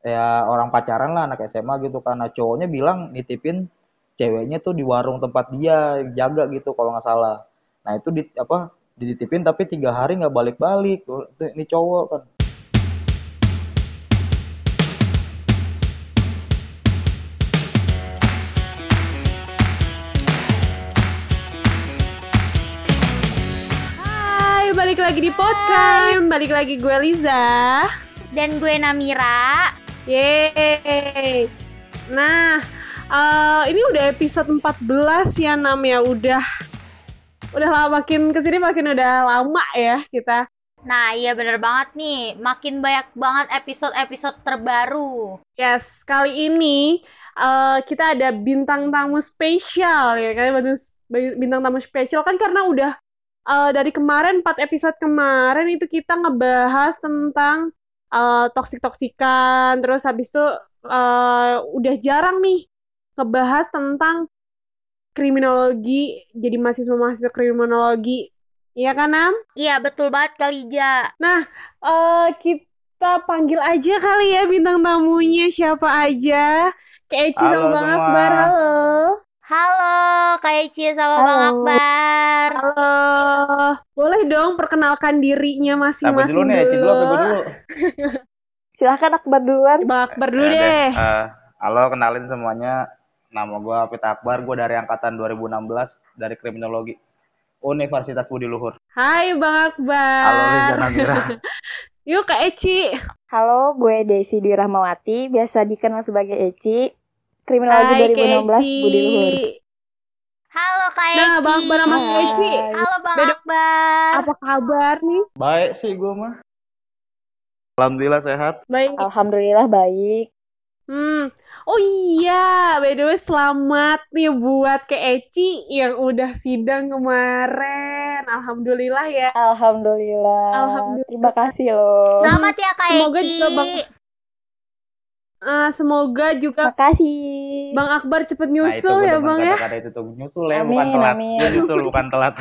ya orang pacaran lah anak SMA gitu karena cowoknya bilang nitipin ceweknya tuh di warung tempat dia jaga gitu kalau nggak salah nah itu di apa dititipin tapi tiga hari nggak balik-balik ini cowok kan Hai, balik lagi di podcast. Balik lagi gue Liza. Dan gue Namira. Yeay. Nah, eh, ini udah episode 14 ya Nam ya. Udah udah lama makin ke sini makin udah lama ya kita. Nah, iya bener banget nih. Makin banyak banget episode-episode terbaru. Yes, kali ini eh, kita ada bintang tamu spesial ya kan bintang tamu spesial kan karena udah eh, dari kemarin 4 episode kemarin itu kita ngebahas tentang eh, toksik-toksikan terus habis itu eh, udah jarang nih ngebahas tentang kriminologi jadi mahasiswa-mahasiswa kriminologi Iya kan Nam? Iya, betul banget Kalija. Nah, eh kita panggil aja kali ya bintang tamunya siapa aja. Kayak Eci sama Halo Bang semua. Akbar, halo. Halo, Kak Eci sama Halo. Bang Akbar. Halo. Boleh dong perkenalkan dirinya Siapa masing-masing dulu nih Eci dulu apa dulu Silahkan Akbar duluan. Bang Akbar dulu Ya deh. Eh, halo kenalin semuanya nama gue Pita Akbar gue dari angkatan 2016 dari kriminologi Universitas Budi Luhur Hai Bang Akbar. halo Namira Yuk Kak Eci. Halo, gue Desi Dwi Rahmawati, biasa dikenal sebagai Eci. Kriminologi Hai Kak 2016 Eci. Budi Luhur. Halo Kak Eci. Nah, Bang Akbar sama Kak Eci. Halo Bang Beda- Akbar. Apa kabar nih? baik sih gue mah Alhamdulillah sehat Baik. Alhamdulillah baik. Hmm. Oh iya, by the way selamat nih buat Kak Eci yang udah sidang kemarin. Alhamdulillah ya. Alhamdulillah. Alhamdulillah. Terima kasih loh. Selamat ya Kak Semoga Eci. juga Bang- Ah, semoga juga Terima kasih. Bang Akbar cepet nah itu nyusul ya Bang ya. kata-kata itu tuh nyusul ya Amin, bukan telat amin. Ya, nyusul bukan telat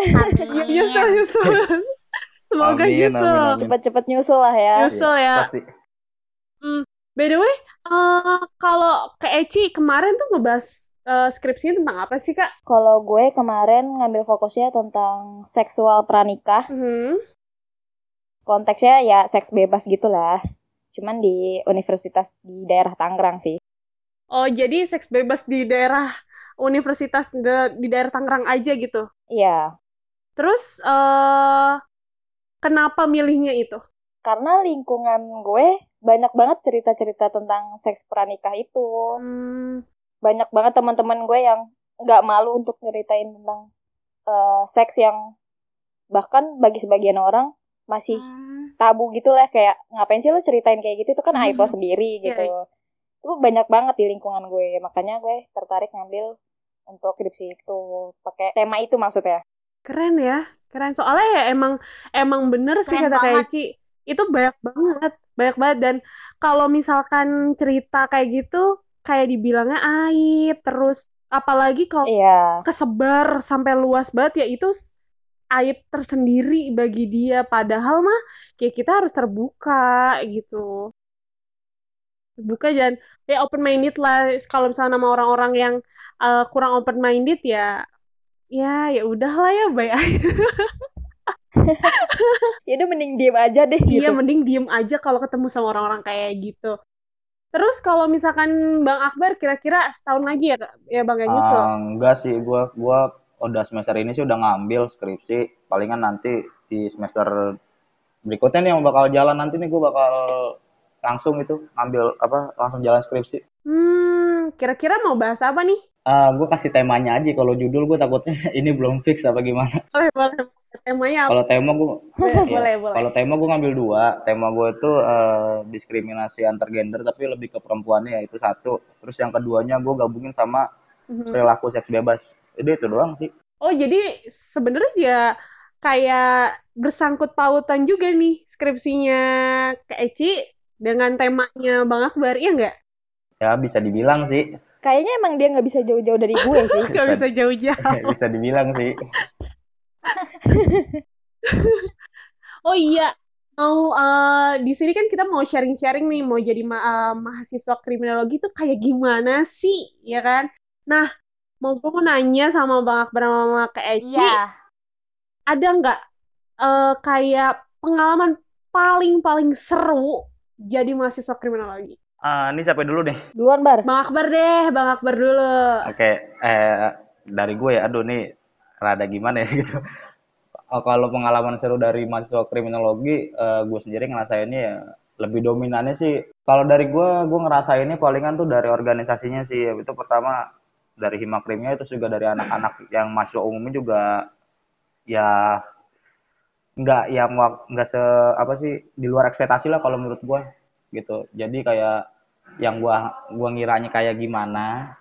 Iya, Nyusul, Amin. nyusul. Semoga Amin, nyusul. amin, amin. Cepet-cepet nyusul lah ya. Nyusul ya. pasti By the way, eh, kalau Kak Eci kemarin tuh ngebahas eh, skripsinya tentang apa sih Kak? Kalau gue kemarin ngambil fokusnya tentang seksual pranikah. Hmm. Konteksnya ya seks bebas gitulah. Cuman di universitas di daerah Tangerang sih. Oh, jadi seks bebas di daerah universitas di daerah Tangerang aja gitu. Iya. Terus eh kenapa milihnya itu? karena lingkungan gue banyak banget cerita-cerita tentang seks pranikah itu. Hmm, Banyak banget teman-teman gue yang nggak malu untuk nyeritain tentang eh, seks yang bahkan bagi sebagian orang masih Hmm. tabu gitu lah kayak ngapain sih lo ceritain kayak gitu itu kan aib lo sendiri Iya, gitu. Itu banyak banget di lingkungan gue. Makanya gue tertarik ngambil untuk skripsi itu pakai tema itu maksudnya. keren ya, keren. Soalnya ya emang emang bener sih Keren kata Kak banget. Eci. Itu banyak banget, banyak banget. Dan kalau misalkan cerita kayak gitu, kayak dibilangnya aib, terus apalagi kalau Iya. kesebar sampai luas banget ya itu aib tersendiri bagi dia. Padahal mah kayak kita harus terbuka gitu. Terbuka dan ya open minded lah. Kalau misalnya sama orang-orang yang eh, kurang open minded ya ya ya udahlah ya baik aja Ya udah mending diem aja deh gitu. Iya, mending diem aja kalau ketemu sama orang-orang kayak gitu. Terus kalau misalkan Bang Akbar kira-kira setahun lagi ya ya Bang ya nyusul Ah, enggak sih. Gua gua udah semester ini sih udah ngambil skripsi. Palingan nanti di semester berikutnya nih yang bakal jalan nanti nih gua bakal langsung itu ngambil apa langsung jalan skripsi. Hmm kira-kira mau bahas apa nih? Ah, gue kasih temanya aja. Kalau judul gue takutnya ini belum fix apa gimana. Boleh boleh. Temanya apa? Kalau tema gue boleh boleh boleh. Kalau tema gue ngambil dua. Tema gue itu eh, diskriminasi antar gender tapi lebih ke perempuannya ya itu satu. Terus yang keduanya gue gabungin sama Mhm. perilaku seks bebas itu itu doang sih Oh, jadi sebenarnya ya kayak bersangkut pautan juga nih skripsinya Kak Eci dengan temanya Bang Akbar, iya nggak? ya bisa dibilang sih Kayaknya emang dia nggak bisa jauh-jauh dari gue sih. Nggak bisa jauh-jauh. bisa dibilang sih Oh iya, mau eh, di sini kan kita mau sharing-sharing nih mau jadi ma- eh, mahasiswa kriminologi itu kayak gimana sih ya kan nah mau gue mau nanya sama Bang Akbar sama Kak Eci Iya. ada nggak eh, kayak pengalaman paling paling seru jadi mahasiswa kriminologi Ah, ini siapa dulu nih? Duluan bar. Bang Akbar deh Bang Akbar dulu Oke, eh dari gue ya, aduh nih rada gimana ya gitu. Oh, kalau pengalaman seru dari mahasiswa kriminologi, eh, gue sendiri ngerasainnya ya lebih dominannya sih. Kalau dari gue, gue ngerasainnya palingan tuh dari organisasinya sih. Itu pertama dari himakrimnya, itu juga dari anak-anak yang mahasiswa umumnya juga ya nggak yang nggak se apa sih di luar ekspektasi lah kalau menurut gue gitu. Jadi kayak yang gua gua ngiranya kayak gimana,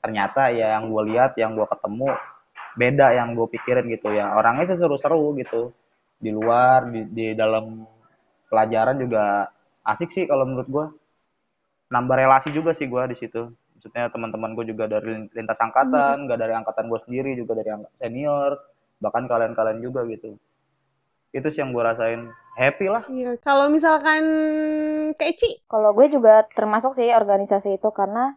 ternyata ya yang gue lihat yang gue ketemu beda yang gue pikirin gitu. Ya orangnya sih seru-seru gitu. Di luar di, di dalam pelajaran juga asik sih kalau menurut gue nambah relasi juga sih gue di situ maksudnya teman-teman gue juga dari lintas angkatan nggak dari angkatan gue sendiri juga dari senior bahkan kalian-kalian juga gitu. Itu sih yang gue rasain. Happy lah. Iya, kalau misalkan Kak Eci Kalau gue juga termasuk sih organisasi itu karena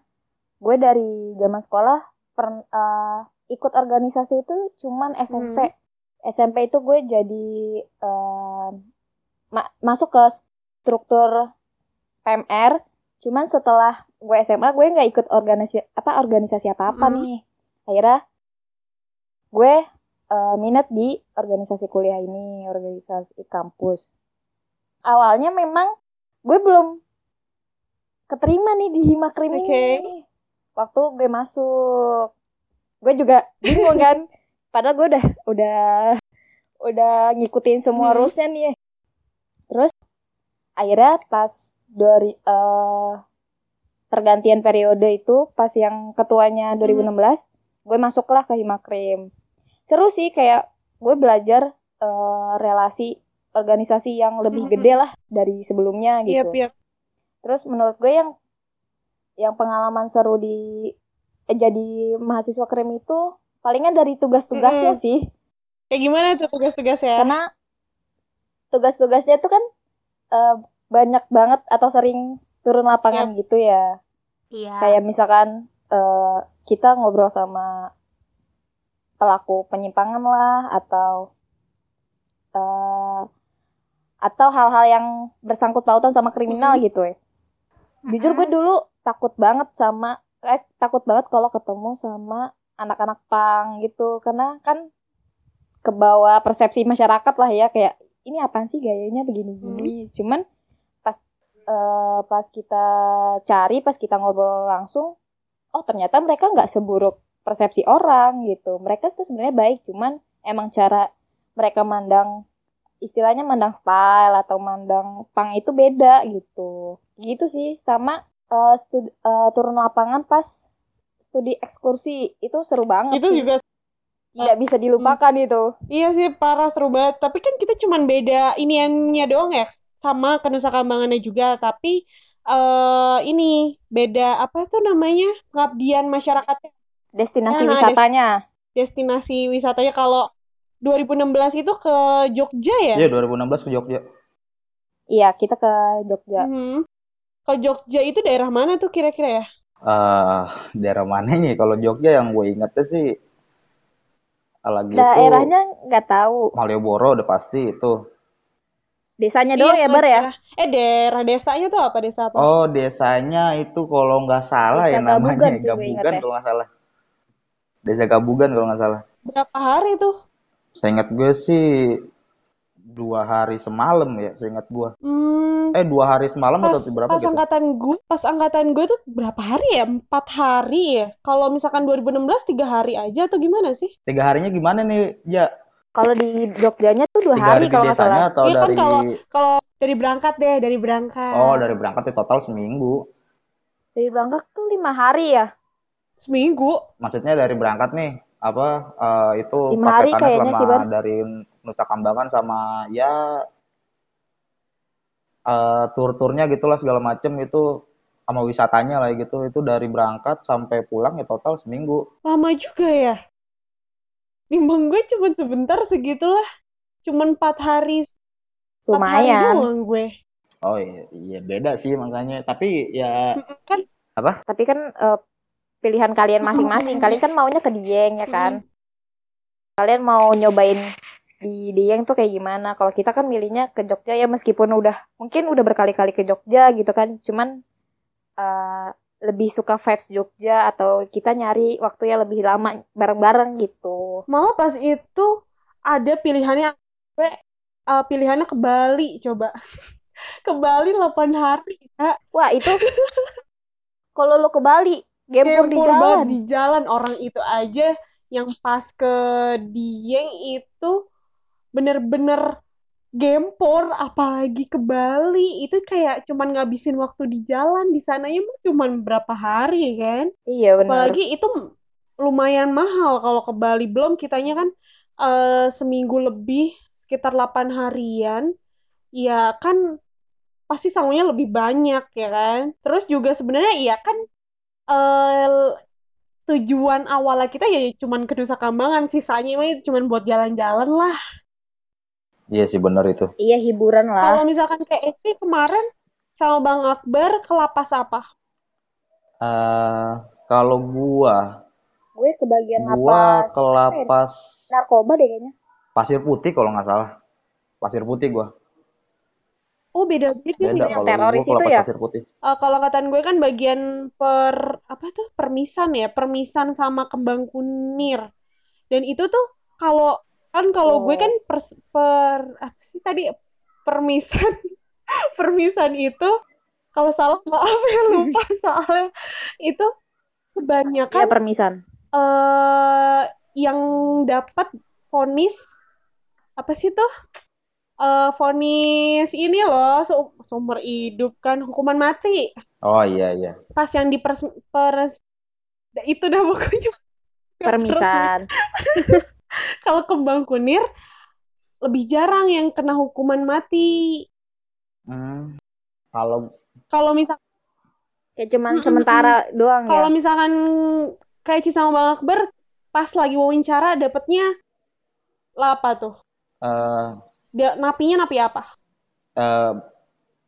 gue dari zaman sekolah per, eh, ikut organisasi itu cuman SMP. SMP itu gue jadi eh, ma- masuk ke struktur PMR. Cuman setelah gue SMA gue nggak ikut organisasi apa organisasi apa-apa Hmm. nih. Akhirnya gue eh, minat di organisasi kuliah ini, organisasi kampus. Awalnya memang gue belum keterima nih di Himakrim Oke. ini. Waktu gue masuk, gue juga bingung kan. Padahal gue udah udah udah ngikutin semua Hmm. rulesnya nih. Terus akhirnya pas dari eh, pergantian periode itu, pas yang ketuanya 2016, gue masuklah ke Himakrim. Seru sih kayak gue belajar eh, relasi organisasi yang lebih Mhm. gede lah dari sebelumnya gitu. iya. Terus menurut gue yang yang pengalaman seru di eh, jadi mahasiswa krim itu palingan dari tugas-tugasnya Mm-mm. sih. Kayak gimana tuh tugas-tugasnya? Karena tugas-tugasnya itu kan eh, banyak banget atau sering turun lapangan gitu ya. Iya. Kayak misalkan eh, kita ngobrol sama pelaku penyimpangan lah atau eh, atau hal-hal yang bersangkut pautan sama kriminal gitu ya. Jujur gue dulu takut banget sama eh takut banget kalau ketemu sama anak-anak pang gitu karena kan kebawa persepsi masyarakat lah ya kayak ini apaan sih gayanya begini-gini. Cuman pas eh, pas kita cari, pas kita ngobrol langsung, oh ternyata mereka nggak seburuk persepsi orang gitu. Mereka tuh sebenarnya baik, cuman emang cara mereka mandang istilahnya mandang style atau mandang pang itu beda gitu. Gitu sih sama eh, stud- eh, turun lapangan pas studi ekskursi itu seru banget itu sih. juga Tidak bisa dilupakan itu. iya sih parah seru banget. Tapi kan kita cuman beda iniannya doang ya. Sama kenusa kambangannya juga, tapi eh ini beda apa tuh namanya? Pengabdian masyarakatnya. Destinasi Nah, wisatanya. Destinasi wisatanya kalau 2016 itu ke Jogja ya? Iya 2016 ke Jogja. Iya, kita ke Jogja. Mhm. Ke Jogja itu daerah mana tuh kira-kira ya? eh daerah mana nih? Kalau Jogja yang gue ingetnya sih lagi itu Daerahnya nggak tahu. Malioboro udah pasti itu. Desanya doang Iya, ya, Bar ya? Eh daerah desanya tuh apa desa apa? Oh desanya itu kalau nggak salah Desa ya namanya Gabugan sih gue Gabugan kalau nggak salah. Desa Gabugan kalau nggak salah. Berapa hari tuh? Seingat gue sih dua hari semalam ya, seingat gue. Hmm, Eh dua hari semalam pas atau berapa pas gitu? angkatan gue pas angkatan gue tuh berapa hari ya empat hari ya kalau misalkan 2016 tiga hari aja atau gimana sih Tiga harinya gimana nih? Ya Kalau di Jogjanya tuh dua hari kalau nggak salah. atau Iya kan dari kalau kalau dari berangkat deh dari berangkat oh dari berangkat di total seminggu. Dari berangkat tuh lima hari ya. seminggu Maksudnya dari berangkat nih apa eh, itu Lima hari kayaknya sih, Bar. dari Nusa Kambangan sama ya eh tur-turnya gitulah segala macem itu sama wisatanya lah gitu itu dari berangkat sampai pulang ya total seminggu lama juga ya nimbang gue cuma sebentar segitulah. Cuma empat hari Empat hari lumayan. doang gue. Oh iya, iya beda sih makanya. Tapi ya Kan tapi kan eh, pilihan kalian masing-masing. Kalian kan maunya ke Dieng ya kan? Kalian mau nyobain di Dieng tuh kayak gimana? Kalau kita kan milihnya ke Jogja ya meskipun udah mungkin udah berkali-kali ke Jogja gitu kan. Cuman eh, lebih suka vibes Jogja atau kita nyari waktu yang lebih lama bareng-bareng gitu malah pas itu ada pilihannya gue eh, pilihannya ke Bali coba. Ke Bali 8 hari ya. wah itu kalau lu ke Bali gempur di Gempur jalan banget di jalan orang itu aja yang pas ke Dieng itu bener-bener gempor apalagi ke Bali. Itu kayak cuman ngabisin waktu di jalan. Di sananya mah cuman berapa hari kan? Iya benar. Apalagi itu lumayan mahal. Kalau ke Bali belum kitanya kan eh, seminggu lebih sekitar 8 harian. Ya kan pasti sangunya lebih banyak ya kan? Terus juga sebenarnya iya kan eh, tujuan awalnya kita ya cuman ke Nusa Kambangan. Sisanya mah itu cuman buat jalan-jalan lah iya sih bener itu. iya hiburan lah kalau misalkan kayak Eci kemarin sama Bang Akbar ke lapas apa eh kalau gua, gue ke bagian gua lapas ke lapas narkoba deh kayaknya Pasir Putih kalau nggak salah. Pasir Putih gua. oh beda gitu Beda ya kalau teroris itu ya? Pasir Putih. Eh, kalau kataan gue kan bagian per apa tuh permisan ya permisan sama kembang kunir dan itu tuh kalau kan kalau gue Oh. kan per, per apa sih tadi? Permisan permisan itu kalau salah maaf ya lupa soalnya. Itu kebanyakan permisan. eh yang dapat vonis apa sih tuh? Eh vonis ini loh se- seumur hidup kan hukuman mati. Oh iya iya. pas yang di pers, pers- itu dah pokoknya. Permisan kalau kembang kunir lebih jarang yang kena hukuman mati. Hmm, kalau kalau misal kayak cuman Mm-mm. sementara doang kalau ya misalkan kayak Ci sama Bang Akbar pas lagi wawancara dapetnya apa tuh? Eh dia napinya napi apa? eh,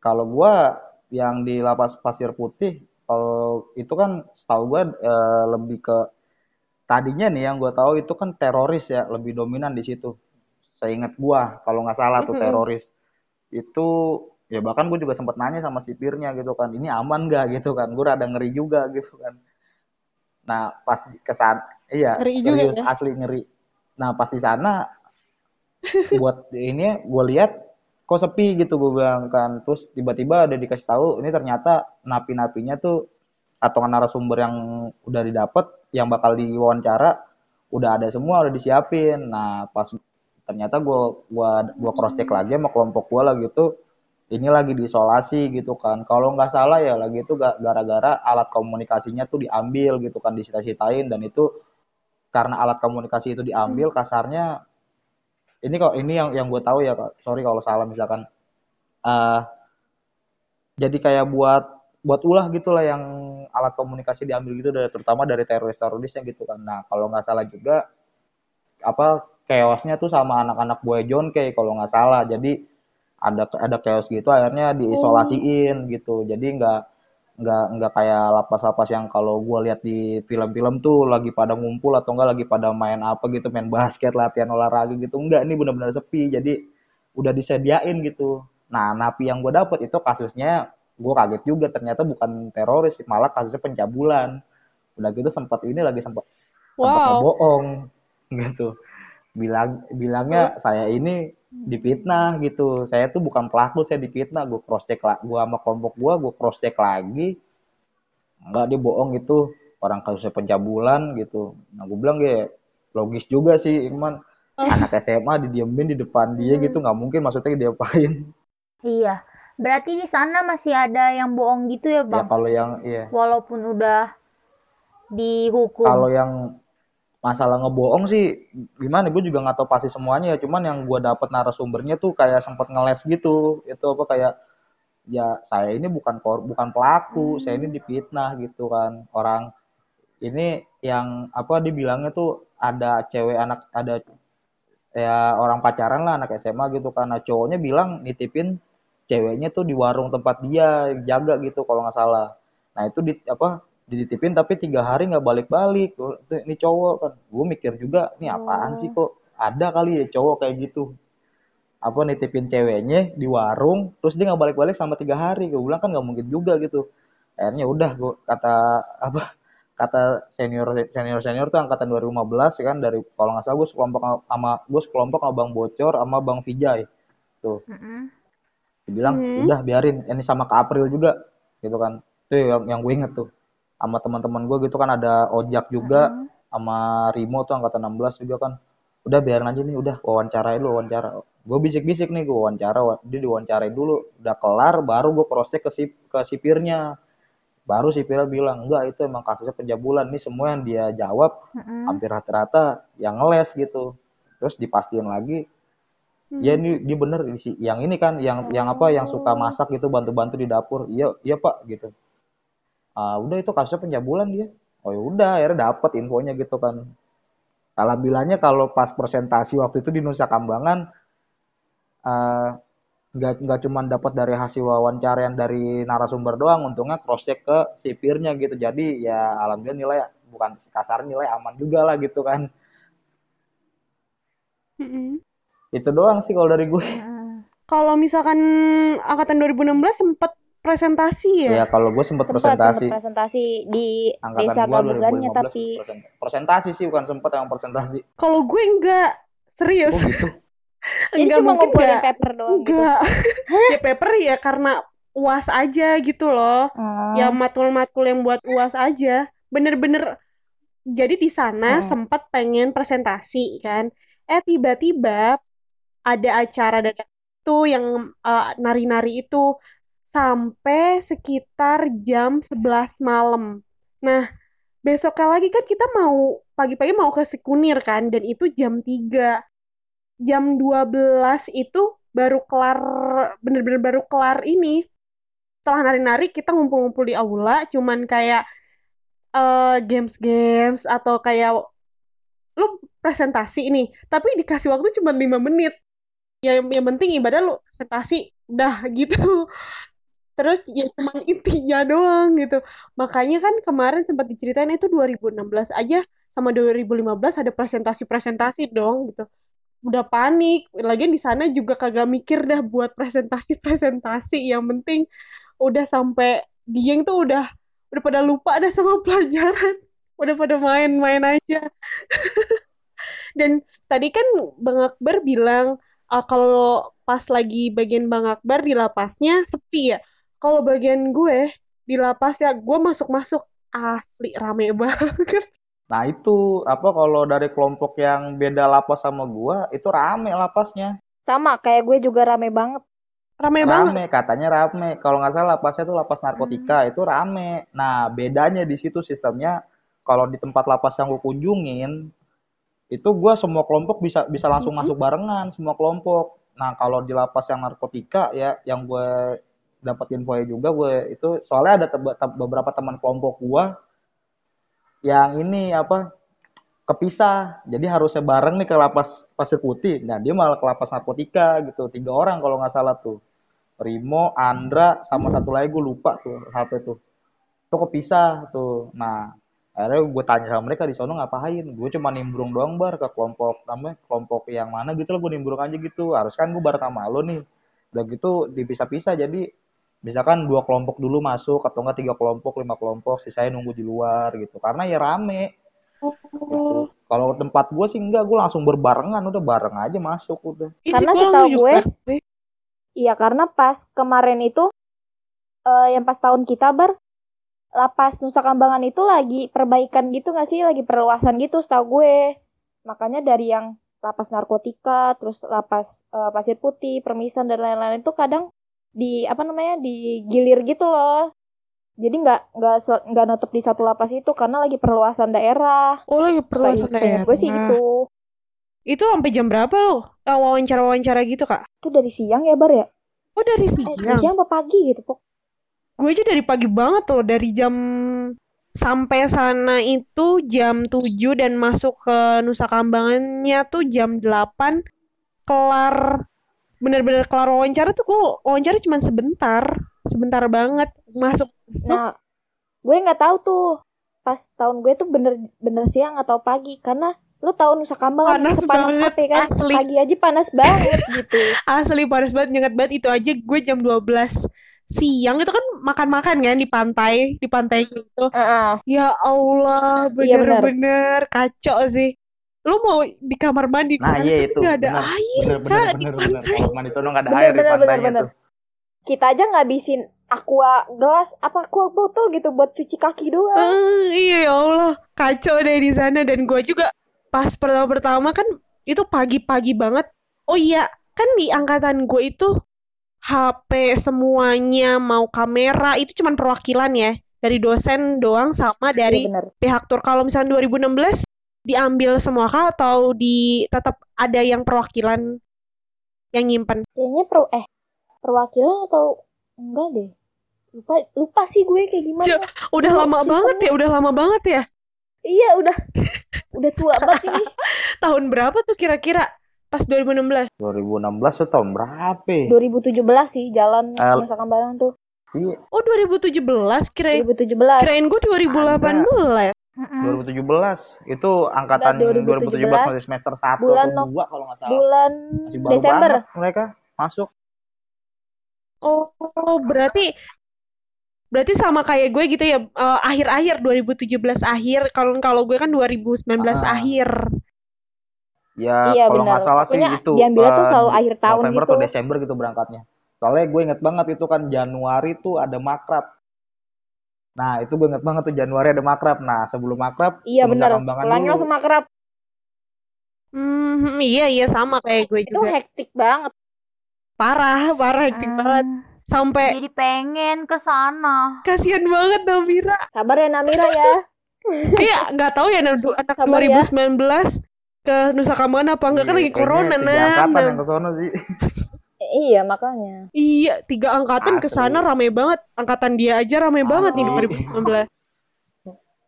kalau gua yang di lapas Pasir Putih, kalau itu kan setahu gua eh, lebih ke tadinya nih yang gua tahu itu kan teroris ya, lebih dominan di situ. Seingat gua, kalau nggak salah tuh teroris itu ya bahkan gue juga sempat nanya sama sipirnya gitu kan, ini aman nggak gitu kan? Gue rada ngeri juga gitu kan. Nah pas kesan, iya Ngeri juga serius ya. asli ngeri. Nah pas di sana buat ini gue lihat kok sepi gitu gue bilang kan terus tiba-tiba ada dikasih tahu ini ternyata napi-napinya tuh atau narasumber yang udah didapat yang bakal diwawancara udah ada semua udah disiapin. Nah pas ternyata gue gua gua cross check lagi sama kelompok gue lah gitu ini lagi diisolasi gitu kan. Kalau nggak salah ya lagi itu ga- gara-gara alat komunikasinya tuh diambil gitu kan disita-sitain. Dan itu karena alat komunikasi itu diambil kasarnya ini kok ini yang yang gue tahu ya sorry kalau salah misalkan. Eh jadi kayak buat buat ulah gitu lah yang alat komunikasi diambil gitu dari terutama dari teroris-terorisnya gitu kan. Nah kalau nggak salah juga apa chaosnya tuh sama anak-anak buaya John Kay kalau nggak salah. Jadi ada ada chaos gitu akhirnya diisolasiin gitu. Jadi nggak nggak nggak kayak lapas-lapas yang kalau gue lihat di film-film tuh lagi pada ngumpul atau enggak lagi pada main apa gitu main basket latihan olahraga gitu. Enggak ini benar-benar sepi. Jadi udah disediain gitu. Nah napi yang gue dapet itu kasusnya gue kaget juga ternyata bukan teroris malah kasusnya pencabulan. Udah gitu sempat ini lagi sempat wow. ngebohong gitu. Bilang bilangnya saya ini dipitnah gitu. Saya tuh bukan pelaku saya dipitnah gue cross check lah gue sama kelompok gue gue cross check lagi. Enggak dia bohong gitu. Orang kasusnya pencabulan gitu. Nah gue bilang ya logis juga sih Iman anak SMA didiemin di depan dia gitu nggak mungkin maksudnya diapain. Iya. Berarti di sana masih ada yang bohong gitu ya, ya Bang? kalau yang iya. Walaupun udah dihukum. kalau yang masalah ngebohong sih gimana? Gue juga nggak tahu pasti semuanya ya. Cuman yang gue dapet narasumbernya tuh kayak sempet ngeles gitu. Itu apa kayak ya saya ini bukan kor bukan pelaku. Saya ini dipitnah gitu kan. Orang ini yang apa dibilangnya tuh ada cewek anak ada ya orang pacaran lah anak SMA gitu karena cowoknya bilang nitipin ceweknya tuh di warung tempat dia jaga gitu kalau nggak salah. Nah itu di apa dititipin tapi tiga hari nggak balik-balik. Tuh, ini cowok kan. Gue mikir juga ini apaan sih kok ada kali ya cowok kayak gitu? Apa nitipin ceweknya di warung terus dia nggak balik-balik selama tiga hari. Gue bilang kan nggak mungkin juga gitu. Akhirnya udah gue kata apa kata senior senior senior tuh angkatan 2015 ya kan dari kalau nggak salah gue sekelompok sama gue sekelompok sama bang bocor sama bang Vijay. Tuh. Mm-mm. Dibilang Hmm. udah biarin ini sama ke April juga gitu kan. Itu yang, yang gue inget tuh. Sama teman-teman gue gitu kan ada Ojak juga Mm-mm. sama Rimo tuh angkatan 16 juga kan. Udah biarin aja nih udah wawancarain dulu wawancara. Gue bisik-bisik nih gue wawancara wa- dia diwawancarain dulu. Udah kelar baru gue check ke sip, ke sipirnya. Baru sipirnya bilang enggak itu emang kasusnya penjabulan nih semua yang dia jawab Mm-mm. hampir rata-rata yang ngeles gitu. Terus dipastiin lagi ya ini dia bener sih yang ini kan yang yang apa yang suka masak gitu bantu-bantu di dapur. Iya iya pak gitu. Ah udah itu kasusnya pencabulan dia. Oh ya udah akhirnya dapet infonya gitu kan. Alhamdulillahnya kalau pas presentasi waktu itu di Nusa Kambangan eh, nggak nggak cuma dapat dari hasil wawancara yang dari narasumber doang untungnya cross check ke sipirnya gitu. Jadi ya alhamdulillah nilai bukan kasar nilai aman juga lah gitu kan. Mm-mm. Itu doang sih kalau dari gue. Kalau misalkan angkatan 2016 sempat presentasi ya? ya kalau gue sempat presentasi sempat presentasi di angkatan desa 2015 tapi present- presentasi sih bukan sempat yang presentasi Kalau gue enggak serius. oh gitu jadi Enggak cuma mungkin enggak. paper doang gitu. Enggak. ya paper ya karena UAS aja gitu loh. Hmm. Ya matkul-matkul yang buat UAS aja. Bener-bener jadi di sana Hmm. sempat pengen presentasi kan. Eh tiba-tiba ada acara dadakan itu yang eh, nari-nari itu sampai sekitar jam 11 malam. Nah, besoknya lagi kan kita mau pagi-pagi mau ke Sikunir kan dan itu jam 3. Jam 12 itu baru kelar bener-bener baru kelar ini. Setelah nari-nari kita ngumpul-ngumpul di aula cuman kayak eh, games-games atau kayak lu presentasi ini, tapi dikasih waktu cuma 5 menit. Ya yang penting ibadah lu presentasi udah gitu. Terus ya cuma intinya doang gitu. Makanya kan kemarin sempat diceritain itu 2016 aja sama 2015 ada presentasi-presentasi dong gitu. Udah panik. Lagian di sana juga kagak mikir dah buat presentasi-presentasi. Yang penting udah sampai dieng tuh udah udah pada lupa dah sama pelajaran. Udah pada main-main aja. Dan tadi kan Bang Akbar bilang ah, kalau pas lagi bagian Bang Akbar di lapasnya sepi ya. Kalau bagian gue di lapas ya gue masuk-masuk asli rame banget. nah itu apa kalau dari kelompok yang beda lapas sama gua itu rame lapasnya Sama kayak gue juga rame banget. Rame banget. rame katanya rame kalau nggak salah lapasnya tuh lapas narkotika itu rame nah bedanya di situ sistemnya kalau di tempat lapas yang gue kunjungin itu gua semua kelompok bisa bisa langsung Mhm. masuk barengan semua kelompok. Nah kalau di lapas yang narkotika ya yang gue dapat info juga gue itu soalnya ada tebe- te- beberapa teman kelompok gua yang ini apa kepisah. Jadi harusnya bareng nih ke lapas pasir putih. Nah dia malah ke lapas narkotika gitu. Tiga orang kalau nggak salah tuh. Rimo Andra sama satu lagi gue lupa tuh HP tuh tuh kepisah tuh. Nah akhirnya gue tanya sama mereka di sono ngapain gue cuma nimbrung doang bar ke kelompok namanya kelompok yang mana gitu loh gue nimbrung aja gitu harus kan gue bareng sama lo nih udah gitu dipisah-pisah jadi misalkan dua kelompok dulu masuk atau enggak tiga kelompok lima kelompok sisanya nunggu di luar gitu karena ya rame gitu. Oh. kalau tempat gue sih enggak gue langsung berbarengan udah bareng aja masuk udah Karena sih, langsung gue. Iya, karena pas kemarin itu eh yang pas tahun kita bar lapas Nusa Kambangan itu lagi perbaikan gitu nggak sih? Lagi perluasan gitu setahu gue. Makanya dari yang lapas narkotika, terus lapas eh, pasir putih, permisan dan lain-lain itu kadang di apa namanya digilir gitu loh. Jadi nggak nggak nggak netep di satu lapas itu karena lagi perluasan daerah. Oh lagi perlu Kayak seingat gue sih gitu. Itu sampai jam berapa lo? Wawancara-wawancara gitu kak? Itu dari siang ya bar ya? Oh dari Eh, dari siang. siang apa pagi gitu pok? Gue aja dari pagi banget loh, dari jam sampai sana itu jam 7 dan masuk ke Nusa Kambangannya tuh jam 8 kelar bener-bener kelar wawancara tuh gue wawancara cuma sebentar sebentar banget. Masuk Nah, gue nggak tahu tuh pas tahun gue tuh bener bener siang atau pagi. Karena lu tahu Nusa Kambangan Panas sepanas banget, apa ya kan? asli. pagi aja panas banget gitu. Asli panas banget nyengat banget. Itu aja gue jam 12 siang itu kan makan-makan kan di pantai di pantai gitu Heeh. ya Allah Iya, bener-bener kacau sih lu mau di kamar mandi di Nah, sana iya itu. nggak ada bener. air Bener, kak bener, di bener, bener. pantai Kalau mandi sono nggak ada Bener, air di bener, bener, bener. kita aja ngabisin aqua gelas apa aqua botol gitu buat cuci kaki doang Eh, iya ya Allah kacau deh di sana dan gue juga pas pertama-pertama kan itu pagi-pagi banget oh iya kan di angkatan gue itu HP semuanya mau kamera itu cuman perwakilan ya. Dari dosen doang sama Iya dari bener pihak tur. Kalau misalnya 2016 diambil semua kah atau di tetap ada yang perwakilan yang nyimpen? Kayaknya per eh perwakilan atau enggak deh. Lupa lupa sih gue kayak gimana. Cuk, udah Oh, lama sistemnya. banget ya udah lama banget ya? Iya udah. Udah tua banget ini. Tahun berapa tuh kira-kira pas 2016 2016 tuh tahun berapa? ya? 2017 sih jalan Eh, Nusa Kambangan tuh Iya, Oh 2017 kirain 2017 kirain gue 2018. Mm-mm. 2017. Itu angkatan Enggak, 2017, 2017 masih semester 1 bulan atau 2 kalau nggak salah. bulan Masih baru Desember mereka masuk. Oh berarti berarti sama kayak gue gitu ya eh, akhir-akhir 2017 akhir kalau kalau gue kan 2019 Ah. akhir. Ya Iya, kalau nggak benar. salah sih itu diambilnya tuh eh, selalu akhir tahun November gitu. atau Desember gitu berangkatnya. Soalnya gue inget banget itu kan Januari tuh ada makrab. Nah itu gue inget banget tuh Januari ada makrab. Nah sebelum makrab iya Kambangan pulangnya dulu. langsung makrab Hmm, iya iya sama kayak gue itu juga. hektik banget Parah, parah hektik Hmm. banget. Sampai Jadi pengen ke sana. kasihan banget Namira. sabar ya Namira ya Iya, nggak tahu ya anak anak Sabar ya. 2019 ke Nusa Kambangan apa enggak kan Iya, lagi corona tiga nah. angkatan yang ke sono sih. Iya makanya Iya, tiga angkatan ke sana rame banget. Angkatan dia aja rame banget nih Asli. 2019.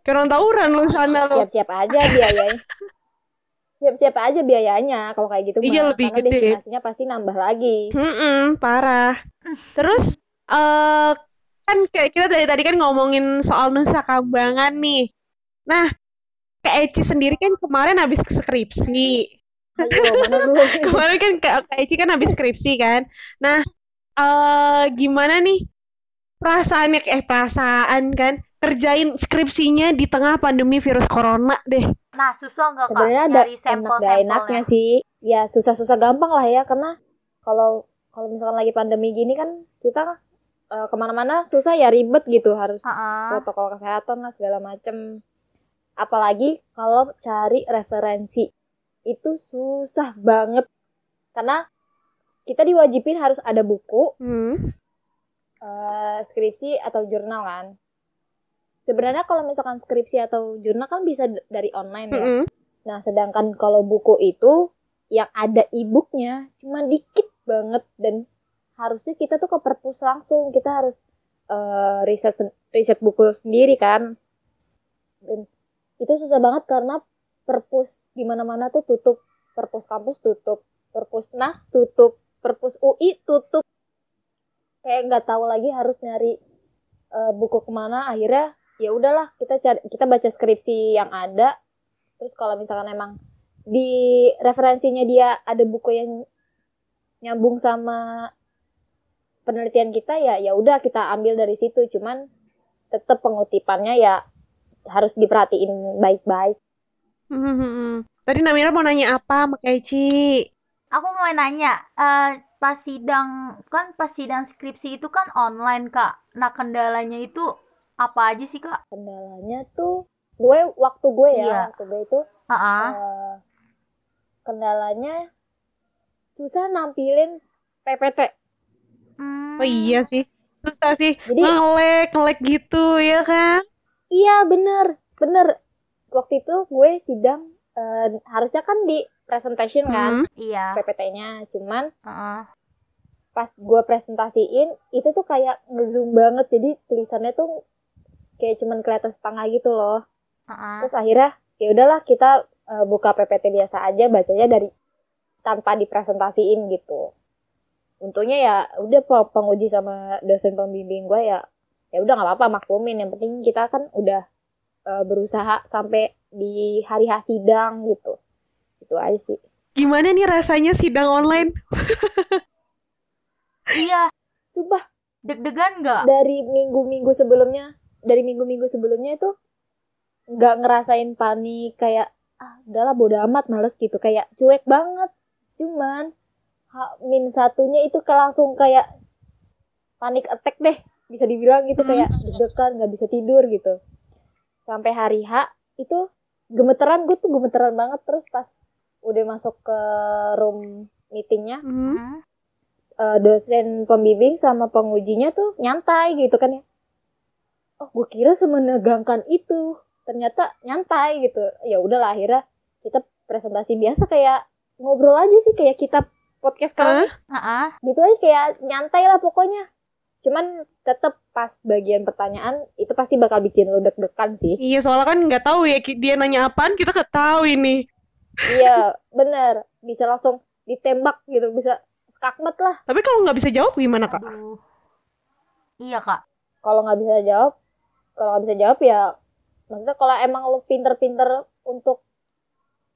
Kayak orang tawuran lu sana lu. siap-siap aja biayanya siap-siap aja biayanya kalau kayak gitu Iya, mah lebih karena gede. destinasinya pasti nambah lagi Mm-mm, parah. Terus eh kan kayak kita dari tadi kan ngomongin soal Nusa Kambangan nih. Nah, Kak Eci sendiri kan kemarin habis skripsi. Kemarin kan Kak, Eci kan habis skripsi kan. Nah, eh gimana nih perasaannya eh perasaan kan kerjain skripsinya di tengah pandemi virus corona deh. Nah, susah nggak kak sebenarnya ada enak gak enaknya sih ya susah-susah gampang lah ya karena kalau kalau misalkan lagi pandemi gini kan kita eh, ke mana-mana susah ya ribet gitu harus Heeh. protokol kesehatan lah segala macem apalagi kalau cari referensi itu susah banget karena kita diwajibin harus ada buku Hmm. eh, skripsi atau jurnal kan sebenarnya kalau misalkan skripsi atau jurnal kan bisa dari online ya Mm-mm. Nah, sedangkan kalau buku itu yang ada e-booknya cuma dikit banget dan harusnya kita tuh ke perpus langsung, kita harus eh, riset riset buku sendiri kan. Dan itu susah banget karena perpus di mana-mana tuh tutup, perpus kampus tutup, perpus nas tutup, perpus UI tutup. Kayak nggak tahu lagi harus nyari eh, buku ke mana. Akhirnya ya udahlah kita cari kita baca skripsi yang ada terus kalau misalkan emang di referensinya dia ada buku yang nyambung sama penelitian kita ya ya udah kita ambil dari situ cuman tetap pengutipannya ya harus diperhatiin baik-baik Hmm. Tadi Namira mau nanya apa sama Kak Eci? Aku mau nanya, eh, pas sidang kan pas sidang skripsi itu kan online kak. Nah kendalanya itu apa aja sih kak? kendalanya tuh gue waktu gue ya Iya. waktu gue itu Heeh. eh, kendalanya susah nampilin PPT Hmm. Oh iya sih. Susah sih. Jadi- ngelek, ngelek gitu ya kan? Iya bener, bener. Waktu itu gue sidang, eh, harusnya kan di presentation kan, Hmm. Iya. PPT-nya. Cuman Heeh. pas gue presentasiin, itu tuh kayak ngezoom banget. Jadi tulisannya tuh kayak cuman kelihatan setengah gitu loh Heeh. terus akhirnya ya udahlah kita eh, buka PPT biasa aja bacanya dari tanpa dipresentasiin gitu untungnya ya udah pe- penguji sama dosen pembimbing gue ya ya udah nggak apa-apa maklumin. Yang penting kita kan udah eh, berusaha sampai di hari H sidang gitu. Itu aja sih. Gimana nih rasanya sidang online? Iya, Sumpah. Deg-degan nggak? dari minggu-minggu sebelumnya dari minggu-minggu sebelumnya itu nggak ngerasain panik kayak ah udahlah bodo amat males gitu. Kayak cuek banget. Cuman min satunya itu ke langsung kayak panik attack deh bisa dibilang gitu Hmm. kayak deg-degan nggak bisa tidur gitu sampai hari H itu gemeteran gue tuh gemeteran banget terus pas udah masuk ke room meetingnya Hmm. Eh, dosen pembimbing sama pengujinya tuh nyantai gitu kan ya. Oh, gue kira semenegangkan itu. Ternyata nyantai gitu. Ya udahlah akhirnya kita presentasi biasa kayak ngobrol aja sih kayak kita podcast kali Heeh. gitu aja kayak nyantai lah pokoknya. Cuman tetep pas bagian pertanyaan itu pasti bakal bikin lo deg-degan sih. Iya, soalnya kan nggak tahu ya dia nanya apaan, kita nggak tahu ini. iya, bener. Bisa langsung ditembak gitu, bisa skakmat lah. Tapi kalau nggak bisa jawab gimana, Kak? Aduh. Iya, Kak. kalau nggak bisa jawab kalau nggak bisa jawab ya maksudnya kalau emang lu pinter-pinter untuk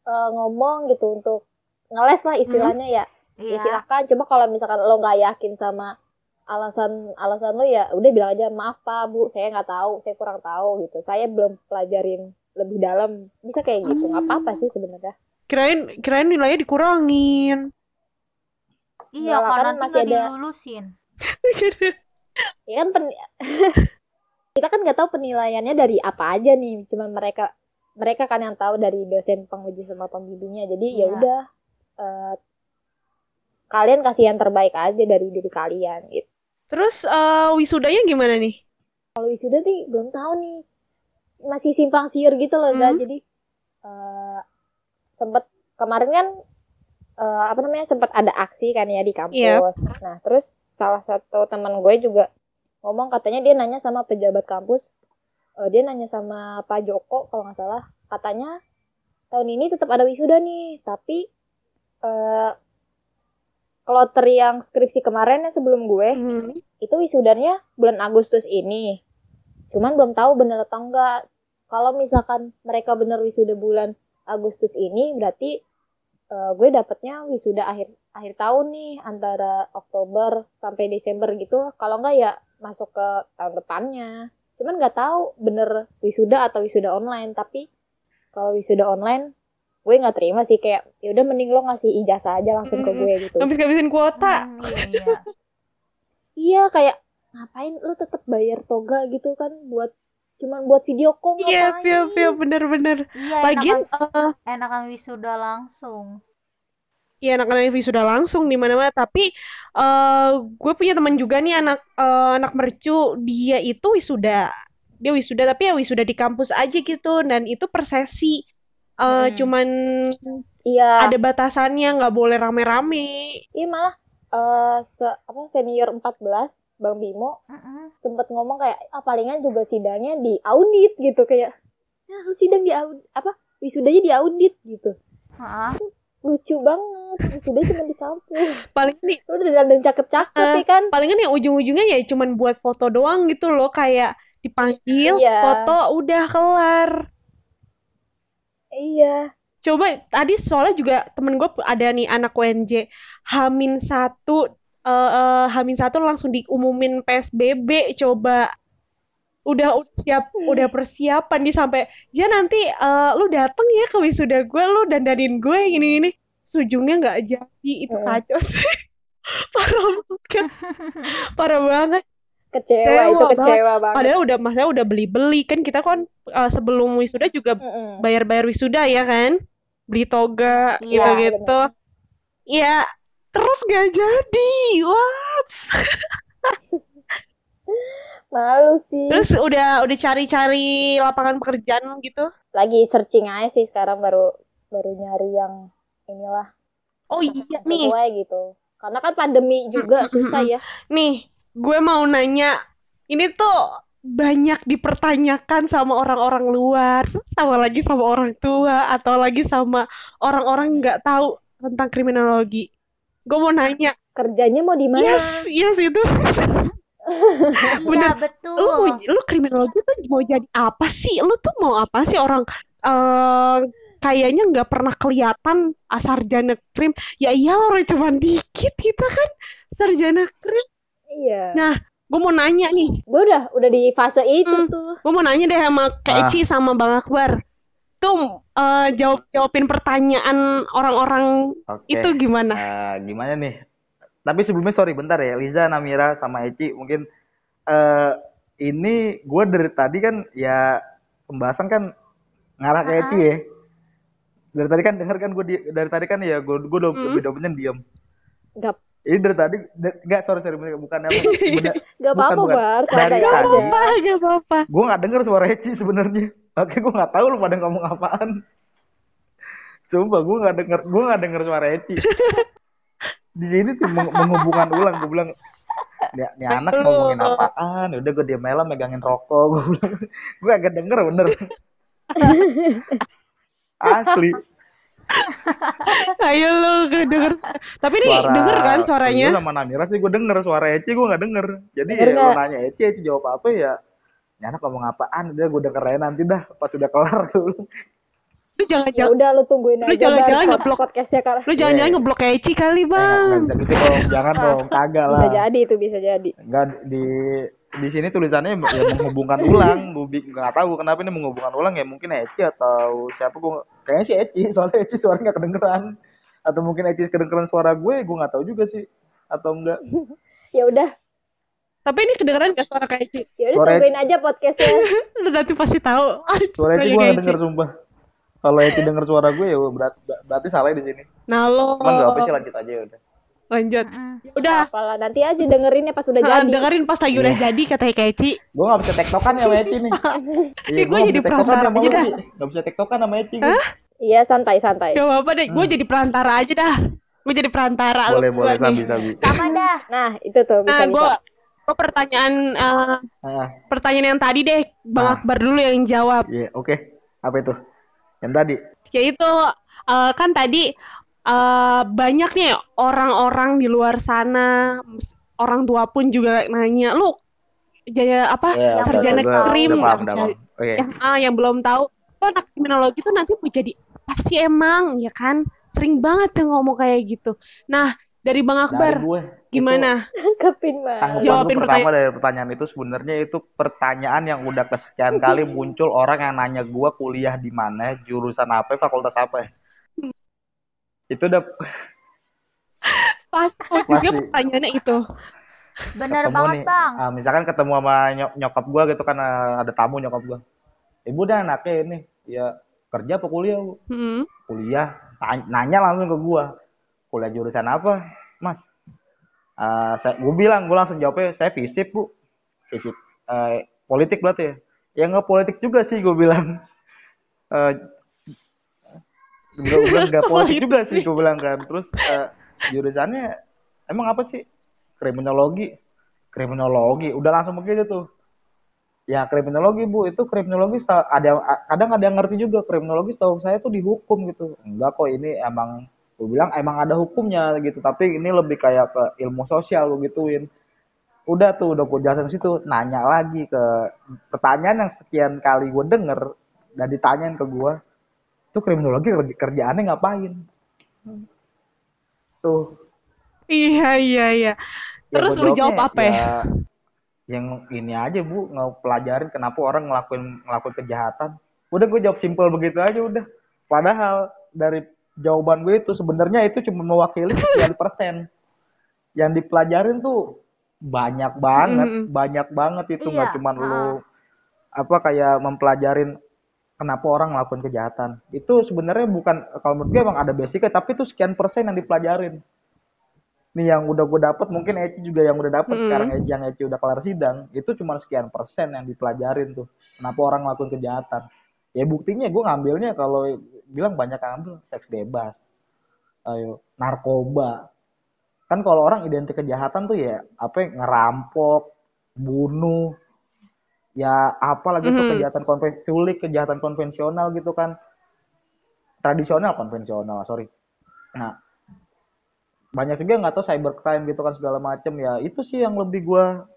eh, ngomong gitu untuk ngeles lah istilahnya ya ya Iya. silakan cuma kalau misalkan lo nggak yakin sama alasan alasan lo ya udah bilang aja maaf pak bu saya nggak tahu saya kurang tahu gitu saya belum pelajarin lebih dalam bisa kayak gitu nggak apa-apa sih sebenarnya Kirain kirain nilainya dikurangin. Iya, Enggak lah, Kak, kan masih ada- dilulusin. ya kan pen- kita kan nggak tahu penilaiannya dari apa aja nih cuman mereka mereka kan yang tahu dari dosen penguji sama pembimbingnya jadi ya Iya. udah eh, kalian kasih yang terbaik aja dari diri kalian gitu Terus eh, wisudanya gimana nih? kalau wisuda sih belum tahu nih masih simpang siur gitu loh. Hmm. jadi eh sempet kemarin kan eh, apa namanya sempat ada aksi kan ya di kampus nah terus salah satu teman gue juga ngomong katanya dia nanya sama pejabat kampus eh, dia nanya sama Pak Joko kalau nggak salah katanya tahun ini tetap ada wisuda nih tapi eh kloter yang skripsi kemarin yang sebelum gue Hmm. itu wisudanya bulan Agustus ini. Cuman belum tahu bener atau enggak. Kalau misalkan mereka bener wisuda bulan Agustus ini, berarti eh, gue dapetnya wisuda akhir akhir tahun nih antara Oktober sampai Desember gitu. Kalau enggak ya masuk ke tahun depannya. Cuman nggak tahu bener wisuda atau wisuda online. Tapi kalau wisuda online, gue nggak terima sih kayak ya udah mending lo ngasih ijazah aja langsung ke gue gitu. Habis-habisin kuota. Hmm, iya, iya. Iya kayak ngapain lu tetap bayar toga gitu kan buat cuman buat video call Iya, iya, iya, bener-bener. Iya, Lagian, enakan, eh, enakan wisuda langsung. Iya anak-anak wisuda langsung di mana-mana tapi eh gue punya teman juga nih anak eh, anak mercu dia itu wisuda dia wisuda tapi ya wisuda di kampus aja gitu dan itu per Eh, Hmm. cuman Iya. ada batasannya nggak boleh rame-rame Iya malah eh se apa senior 14 Bang Bimo Mm-mm. sempet ngomong kayak ah palingan juga sidangnya di audit gitu kayak ya lu sidang di audit apa wisudanya di audit gitu. Heeh. Lucu banget. Wisuda cuma di kampus. paling nih Lu udah dan cakep-cakep Ah. ya kan? palingan yang ujung-ujungnya ya cuman buat foto doang gitu loh kayak dipanggil Iya. foto udah kelar Iya. Coba tadi soalnya juga temen gue ada nih anak UNJ Hamin satu eh eh, Hamin satu langsung diumumin PSBB coba. Udah siap udah persiapan nih sampai dia nanti eh, lu dateng ya ke wisuda gue lu dandanin gue gini gini sujungnya nggak jadi itu kacau sih. Parah banget. Parah banget Kecewa, Kecewa itu banget. kecewa banget. padahal udah masalah udah beli beli kan kita kan eh, sebelum wisuda juga Mm-mm. bayar-bayar wisuda ya kan? Beli toga Iya, gitu-gitu. ya terus gak jadi. What? Malu sih. terus udah udah cari-cari lapangan pekerjaan gitu? Lagi searching aja sih sekarang baru baru nyari yang inilah. Oh iya nih. sesuai gitu. Karena kan pandemi juga susah ya. Nih gue mau nanya ini tuh banyak dipertanyakan sama orang-orang luar, sama lagi sama orang tua, atau lagi sama orang-orang nggak tahu tentang kriminologi. Gue mau nanya, Kerjanya mau di mana? yes, yes itu. Iya, Bener. betul. Lu mau, lu kriminologi tuh mau jadi apa sih? Lu tuh mau apa sih orang eh kayaknya nggak pernah kelihatan ah, sarjana krim. Ya iyalah orang cuma dikit kita kan sarjana krim. Iya. Nah, gue mau nanya nih. Gue udah udah di fase itu Hmm. tuh. Gue mau nanya deh sama Kak Ah. Eci sama Bang Akbar. Tuh eh, jawab jawabin pertanyaan orang-orang Oke. itu gimana? Eh, gimana nih? Tapi sebelumnya sorry bentar ya, Liza, Namira, sama Eci mungkin eh ini gue dari tadi kan ya pembahasan kan ngarah ke Eci ya. Dari tadi kan denger kan gue dari tadi kan ya gue gue udah Hmm. udah diem. Gak Ini dari tadi da- nggak sorry sorry bukan apa bener, gak Bukan, apa-apa bukan. bar, Dari santai tadi. aja. Apa, gak apa-apa. gue nggak denger suara Eci sebenarnya. Oke gue nggak tahu lu pada ngomong apaan. Sumpah gue nggak denger gue nggak denger suara Eci. Di sini tuh meng- menghubungkan ulang gue bilang Nih, nih anak ngomongin apaan? Udah gue diem aja megangin rokok. Gue bilang, gue agak denger bener. Asli. Ayo lu gak denger. Tapi nih denger kan suaranya? Lu sama Namira sih gue denger. Suara Eci gue gak denger. Jadi Denger ya, nanya Eci, Eci jawab apa ya? Ini anak ngomong apaan? Udah gue denger aja nanti dah. Pas udah kelar. Gue Lu jangan Ya udah lu tungguin Lu aja jangan-jangan bar ngeblok. pod- podcastnya karena lu jangan-jangan Iya. ngeblok kayak Eci kali, eh, Bang. bisa gitu dong. Jangan dong. Kagak lah. bisa jadi itu bisa jadi. Enggak di di sini tulisannya ya menghubungkan ulang. Gue nggak tahu kenapa ini menghubungkan ulang ya mungkin Eci atau siapa gue kayaknya si Eci soalnya Eci suaranya nggak kedengeran. Atau mungkin Eci kedengeran suara gue gue nggak tahu juga sih. Atau enggak Ya udah, Tapi ini kedengeran gak suara kayak Eci? ya udah Suara- tungguin aja podcastnya. Lu nanti pasti tahu. suara Eci gue nggak denger sumpah. Kalau Eci denger suara gue ya berat, berarti salah di sini. Nah lo. Cuman nggak apa sih lanjut aja ya udah lanjut. Ya Udah, Apalah nanti aja dengerinnya pas udah Nah, jadi. dengerin pas lagi udah jadi katanya kayak Eci. gue nggak bisa tektokan ya sama Eci nih iya Ih, gue gua jadi perantara aja dah. Nggak bisa tektokan sama Eci gue Iya santai santai. Gak apa-apa deh, gue jadi perantara aja dah. Gue jadi perantara. boleh boleh dua sabi Sama dah. Nah itu tuh bisa Nah, gue gue pertanyaan eh, ah pertanyaan yang tadi deh, Bang Ah. Akbar dulu yang jawab. iya oke apa itu yang tadi Yaitu eh, kan tadi eh, banyak nih orang-orang di luar sana, orang tua pun juga nanya, lu jadi apa Ya, sarjana udah, gua- krim. Oke. yang ah, yang belum tahu lo anak kriminologi tuh nanti mau jadi apa sih emang ya kan sering banget yang ngomong kayak gitu nah dari bang Dari Akbar gue. gimana. Tanggapan Jawabin pertama dari pertanyaan itu sebenarnya itu pertanyaan yang udah kesekian kali muncul orang yang nanya gue kuliah di mana, jurusan apa, fakultas apa. Itu udah pas juga pertanyaannya itu Bener ketemu banget, nih. Bang. ah, misalkan ketemu sama nyok- nyokap gue gitu kan ah, ada tamu nyokap gue. Ibu dah anaknya ini ya kerja apa kuliah bu? Hmm. Kuliah. Tanya- Nanya langsung ke gue. Kuliah jurusan apa, mas? Ah, saya, gue bilang, gue langsung jawabnya, saya fisip bu. Fisip. Eh, politik berarti ya? Ya nggak politik juga sih, gue bilang. Eh, gue bilang nggak politik juga sih, gue bilang kan. Terus eh, jurusannya emang apa sih? Kriminologi. Kriminologi. Udah langsung begitu tuh. Ya kriminologi bu, itu kriminologi ada kadang ada yang ngerti juga kriminologi setahu saya tuh dihukum gitu. Enggak kok ini emang gue bilang emang ada hukumnya gitu, tapi ini lebih kayak ke ilmu sosial gue gituin. Udah tuh udah gue jelasin situ, nanya lagi ke pertanyaan yang sekian kali gue denger dan ditanyain ke gue, tuh kriminologi kerja- kerjaannya ngapain? Tuh. Iya iya iya. Ya, terus gua lu jawab apa ya? ya yang ini aja bu ngepelajarin kenapa orang ngelakuin ngelakuin kejahatan. Udah gue jawab simpel begitu aja udah. Padahal dari jawaban gue itu sebenarnya itu cuma mewakili sekian persen. Yang dipelajarin tuh banyak banget Mm-mm. banyak banget itu. Nggak Iya, cuma lu apa kayak mempelajarin kenapa orang ngelakuin kejahatan. Itu sebenarnya bukan kalau menurut gue emang ada basicnya tapi itu sekian persen yang dipelajarin. Nih yang udah gue dapet mungkin Eci juga yang udah dapet. Mm-mm. sekarang Eci yang Eci udah kelar sidang itu cuma sekian persen yang dipelajarin tuh. Kenapa orang ngelakuin kejahatan? Ya buktinya gue ngambilnya kalau bilang banyak yang ambil seks bebas. Ayo narkoba. Kan kalau orang identik kejahatan tuh ya apa ya, ngerampok bunuh ya apa lagi tuh Mhm. kejahatan konven culik kejahatan konvensional gitu kan. Tradisional konvensional sorry. Nah banyak juga nggak tahu cybercrime gitu kan segala macem. Ya itu sih yang lebih gua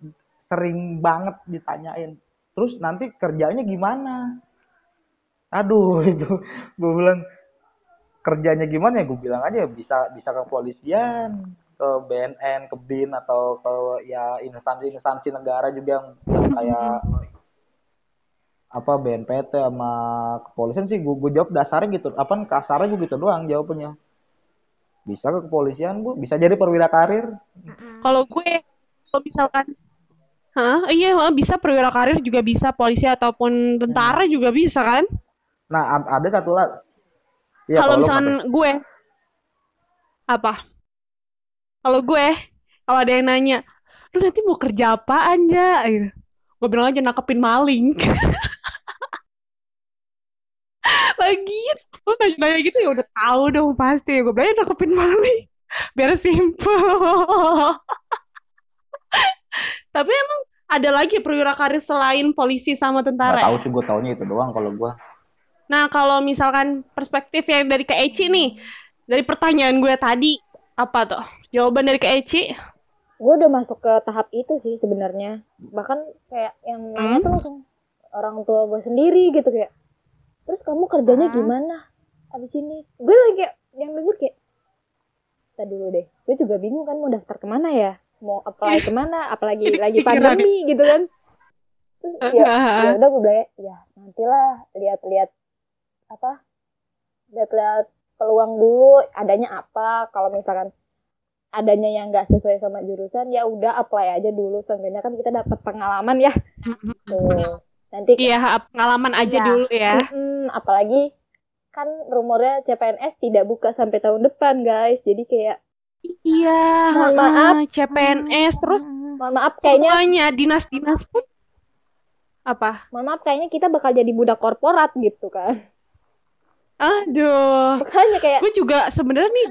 sering banget ditanyain. Terus nanti kerjanya gimana? Aduh itu gue bilang kerjanya gimana? Ya gue bilang aja bisa bisa ke polisian ke BNN ke BIN atau ke ya instansi-instansi negara juga yang, yang kayak apa BNPT sama kepolisian sih gue, gue jawab dasarnya gitu. Apa kasarnya gue gitu doang jawabannya bisa ke kepolisian bu. Bisa jadi perwira karir. Kalau gue, kalau misalkan, Hah? Iya, bisa perwira karir juga bisa, polisi ataupun tentara juga bisa kan? nah ada satu lah Iya, kalau misalkan gue, apa? Kalau gue, kalau ada yang nanya, lu nanti mau kerja apaan aja? Gitu. Gue bilang aja nakepin maling. Lagi, lu nanya-nanya gitu ya udah tahu dong pasti. Gue bilang aja nakepin maling. Biar simple. Tapi emang ada lagi perwira karir selain polisi sama tentara. tahu sih gue taunya itu doang kalau gue Nah, kalau misalkan perspektif yang dari Kak Eci nih, dari pertanyaan gue tadi, apa tuh? Jawaban dari Kak Eci? gue udah masuk ke tahap itu sih sebenarnya bahkan kayak yang nanya Hmm? tuh langsung orang tua gue sendiri gitu kayak terus kamu kerjanya Hmm. gimana abis ini gue lagi kayak yang denger kayak kita dulu deh gue juga bingung kan mau daftar ke mana ya mau apply ke mana apalagi lagi Pikiran. pandemi gitu kan terus ya ya udah gue bilang ya nantilah lihat-lihat apa lihat-lihat peluang dulu adanya apa kalau misalkan adanya yang nggak sesuai sama jurusan ya udah apply aja dulu seenggaknya kan kita dapat pengalaman ya tuh nanti Iya, pengalaman aja Iya. dulu ya. Mm-mm, apalagi kan rumornya CPNS tidak buka sampai tahun depan guys jadi kayak Iya, Mohon maaf. CPNS terus mohon maaf kayaknya semuanya dinas-dinas pun apa? mohon maaf kayaknya kita bakal jadi budak korporat gitu kan Aduh, makanya kayak gue juga sebenarnya nih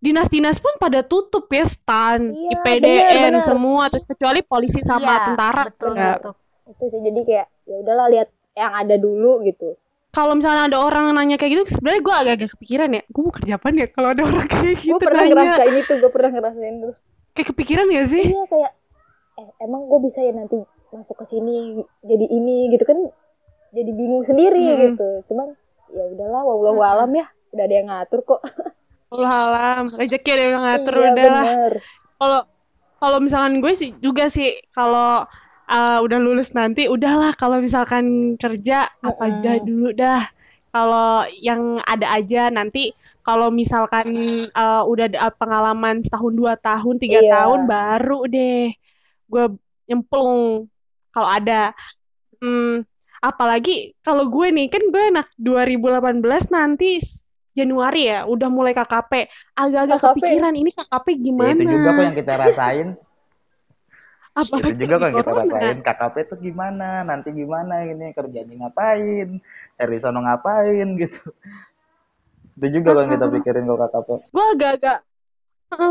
dinas-dinas pun pada tutup ya stan, Iya, IPDN bener, bener. semua, terus kecuali polisi sama Iya, tentara. betul enggak. betul. itu sih jadi kayak ya udahlah lihat yang ada dulu gitu Kalau misalnya ada orang nanya kayak gitu, sebenarnya gue agak-agak kepikiran ya, gue mau kerja apa ya kalau ada orang kayak gitu gue pernah nanya. ngerasain itu gue pernah ngerasain tuh Kayak kepikiran gak sih? iya kayak eh emang gue bisa ya nanti masuk ke sini jadi ini gitu kan jadi bingung sendiri Hmm. gitu cuman ya udahlah wallahu alam ya udah ada yang ngatur kok Allah alam, rezeki ada yang ngatur iya udah lah. bener Kalau kalau misalkan gue sih juga sih kalau uh, udah lulus nanti udahlah kalau misalkan kerja apa Mm-mm. aja dulu dah. Kalau yang ada aja nanti kalau misalkan uh, udah ada pengalaman setahun dua tahun tiga Iya. tahun baru deh gue nyemplung kalau ada. Hmm, apalagi kalau gue nih kan gue anak 2018 nanti Januari ya udah mulai KKP agak-agak KKP. kepikiran ini KKP Ya, gimana? Itu juga kok yang kita rasain. Apa itu juga kok yang kita rasain. KKP itu gimana? Nanti gimana ini? Kerjanya ngapain? Dari sono ngapain? Gitu. Itu juga kok yang kita pikirin kok KKP gue agak-agak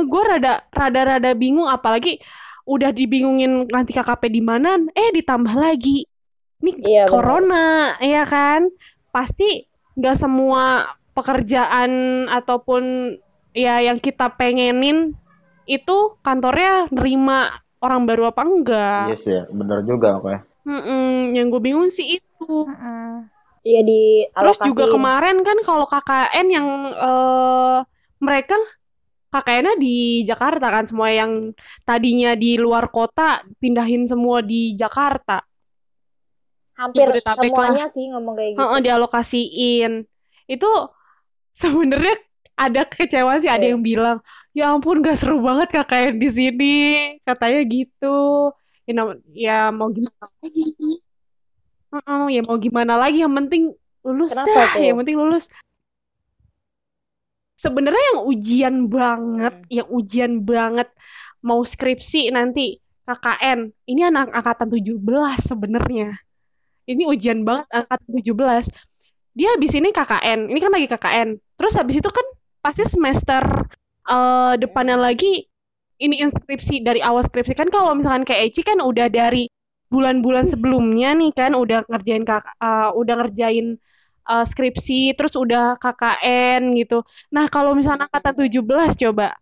gue rada rada-rada bingung. Apalagi udah dibingungin nanti KKP di mana? Eh ditambah lagi ini Iya, benar. corona ya kan? Pasti nggak semua pekerjaan ataupun ya yang kita pengenin itu kantornya nerima orang baru apa enggak? Yes ya. Bener juga kok ya. Mm-mm, yang gue bingung sih itu. Iya di Terus juga kemarin kan kalau KKN yang eh, mereka KKN-nya di Jakarta kan? Semua yang tadinya di luar kota pindahin semua di Jakarta. Hampir semuanya sih ngomong kayak gitu Heeh, dialokasiin. Itu sebenarnya ada kekecewaan sih, ada Iya. yang bilang, "Ya ampun, gak seru banget KKN di sini." Katanya gitu. Ya, ya mau gimana lagi? Heeh, ya mau gimana lagi? Yang penting lulus Kenapa dah, tuh? yang penting lulus. Sebenarnya yang ujian banget, Hmm. yang ujian banget mau skripsi nanti KKN. Ini anak angkatan 17 sebenarnya. Ini ujian banget angkatan 17. Dia habis ini KKN. Ini kan lagi KKN. Terus habis itu kan pasti semester eh, depannya lagi ini inskripsi dari awal skripsi kan kalau misalkan kayak Eci kan udah dari bulan-bulan sebelumnya nih kan udah ngerjain kak uh, udah ngerjain uh, skripsi terus udah KKN gitu. Nah, kalau misalnya kata 17 coba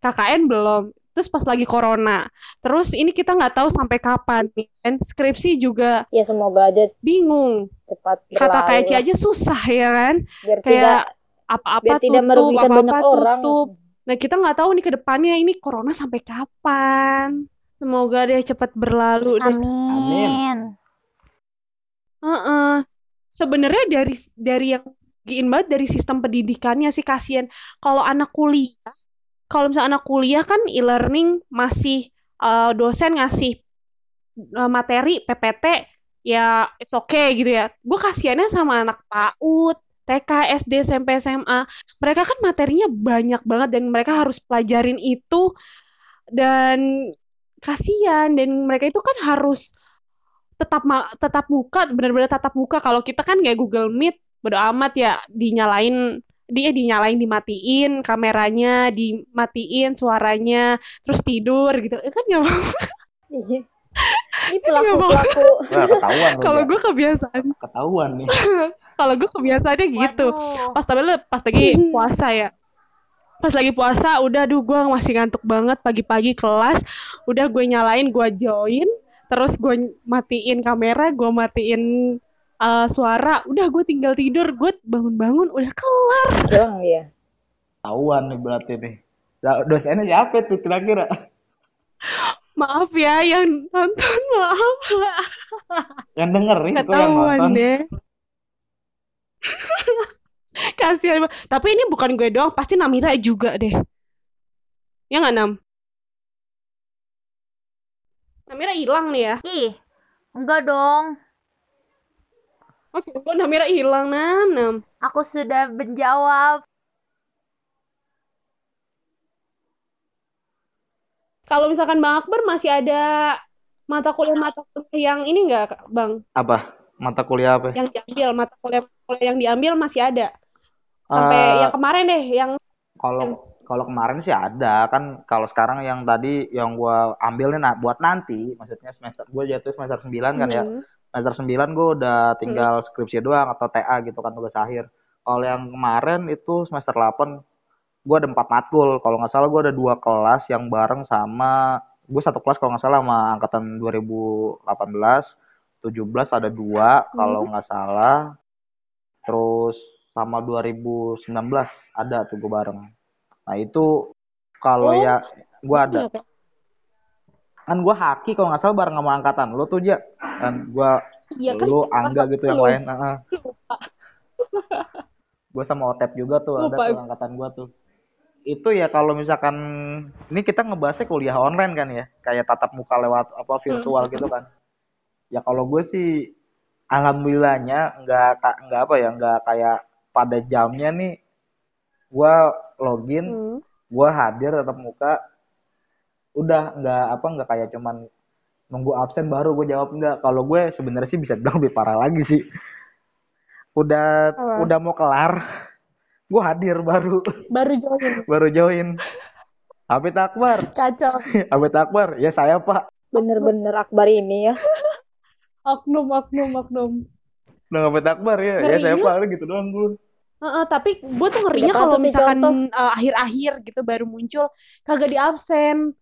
KKN belum. Terus pas lagi corona. Terus ini kita nggak tahu sampai kapan nih. Dan skripsi juga Ya semoga aja bingung. cepat berlalu. Kata lah. aja susah ya kan. biar Kayak apa-apa tutup, merugikan apa-apa banyak orang. tutup. Nah, kita nggak tahu nih ke depannya ini corona sampai kapan. Semoga deh cepat berlalu deh. Amin. Heeh. Sebenarnya dari dari yang giin banget dari sistem pendidikannya sih kasihan. Kalau anak kuliah, kalau misalnya anak kuliah kan e-learning masih eh, dosen ngasih eh, materi PPT ya it's okay gitu ya. Gue kasihannya sama anak PAUD, TK, SD, SMP, SMA. Mereka kan materinya banyak banget dan mereka harus pelajarin itu dan kasihan dan mereka itu kan harus tetap tetap muka benar-benar tatap muka kalau kita kan kayak Google Meet bodo amat ya dinyalain dia dinyalain dimatiin kameranya dimatiin suaranya terus tidur gitu. Eh, kan nggak mau. Iya. Ini Wah, ketahuan tuh, kalau gue kebiasaan. Ketahuan nih. kalau gue kebiasaannya gitu. Waduh. pas tapi pas lagi puasa ya. Pas lagi puasa udah aduh gue masih ngantuk banget. Pagi-pagi kelas udah gue nyalain gue join. Terus gue matiin kamera gue matiin eh, suara udah gue tinggal tidur gue bangun-bangun udah kelar doang ya. Ketahuan nih berarti nih. Dosennya siapa tuh kira-kira? maaf ya yang nonton maaf Yang dengerin nggak tuh yang tahuan nonton. deh kasihan tapi ini bukan gue doang pasti Namira juga deh ya nggak Nam Namira hilang nih ya Ih, enggak dong. Oke, kok Namira hilang, Nam? Nam. Aku sudah menjawab. Kalau misalkan Bang Akbar masih ada mata kuliah-mata kuliah yang ini nggak, Bang? Apa? Mata kuliah apa? Yang diambil, mata kuliah, kuliah yang diambil masih ada. Sampai Eh, yang kemarin deh, yang Kalau kalau kemarin sih ada kan kalau sekarang yang tadi yang gua ambil nih nah, buat nanti maksudnya semester gua jatuh semester 9 kan ya. Hmm. Semester 9 gua udah tinggal skripsi doang atau TA gitu kan tugas akhir. Kalau yang kemarin itu semester 8 gua ada empat matkul. Kalau nggak salah gua ada dua kelas yang bareng sama gue satu kelas kalau nggak salah sama angkatan 2018 17 ada dua kalau nggak salah terus sama 2019 ada tuh gue bareng nah itu kalau Oh. ya gue ada Kenapa? Kan gue haki kalau nggak salah bareng sama angkatan lo tuh aja kan gue Iya kan? lu angga gitu yang lain Lupa. gue sama otep juga tuh ada Lupa. tuh angkatan gue tuh itu ya kalau misalkan ini kita ngebahasnya kuliah online kan ya kayak tatap muka lewat apa virtual gitu kan ya kalau gue sih alhamdulillahnya nggak nggak apa ya nggak kayak pada jamnya nih gue login Hmm. gue hadir tatap muka udah nggak apa nggak kayak cuman nunggu absen baru gue jawab nggak kalau gue sebenarnya sih bisa bilang lebih parah lagi sih udah Apa? udah mau kelar gue hadir baru Baru join. baru join Habib Akbar Kacau. Habib Akbar ya saya pak Bener-bener Akbar ini ya. Oknum, oknum, oknum. Udah Habib Akbar ya ya saya Ngerinya- pak gitu doang gue Heeh, tapi gue tuh ngerinya kalau misalkan eh, akhir-akhir gitu baru muncul kagak di absen.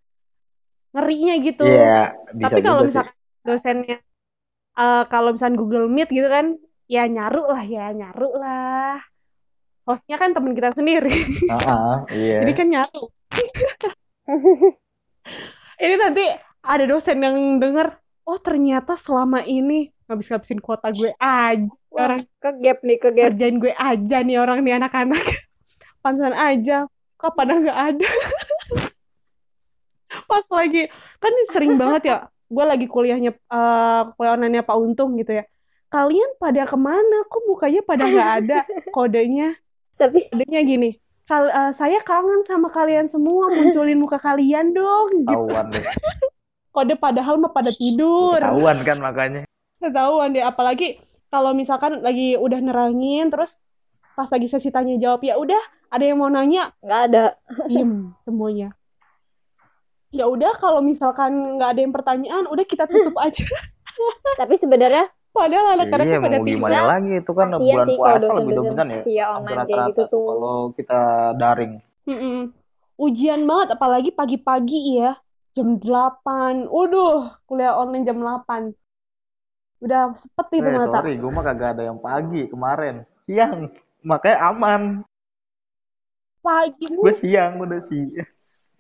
Ngerinya gitu. iya bisa Tapi kalau juga sih misalkan dosennya eh, kalau misalkan Google Meet gitu kan, ya nyaru lah ya, nyaru lah. Hostnya kan temen kita sendiri. Heeh, iya Jadi kan nyaru. Ini nanti ada dosen yang denger, oh ternyata selama ini ngabis-ngabisin kuota gue aja. Wah, Orang ke gap nih, ke gap. kerjain gue aja nih orang nih anak-anak. Pantesan aja. Kok pada nggak ada. Pas lagi, kan sering banget ya. Gue lagi kuliahnya, eh, kuliah online-nya Pak Untung gitu ya. Kalian pada ke mana? Kok mukanya pada nggak ada? Kodenya, Tapi kodenya gini. Kal eh, saya kangen sama kalian semua, munculin muka kalian dong. Gitu. ketahuan deh Kode padahal mah pada tidur. ketahuan kan makanya Ketahuan deh, apalagi kalau misalkan lagi udah nerangin, terus pas lagi sesi tanya jawab, ya udah ada yang mau nanya, nggak ada. diem semuanya. Ya udah kalau misalkan nggak ada yang pertanyaan, udah kita tutup aja. Tapi sebenarnya Padahal anak-anaknya Iya, pada gimana tinggal. lagi itu kan bulan sih kalau puasa lebih dominan ya. Hampir online kayak gitu tuh kalau kita daring. Mm-mm. Ujian banget, apalagi pagi-pagi ya. Jam 8. Waduh, kuliah online jam 8. Udah sepet itu Eh, mata. sorry, gue mah kagak ada yang pagi kemarin. Siang. Makanya aman. Pagi Gue siang udah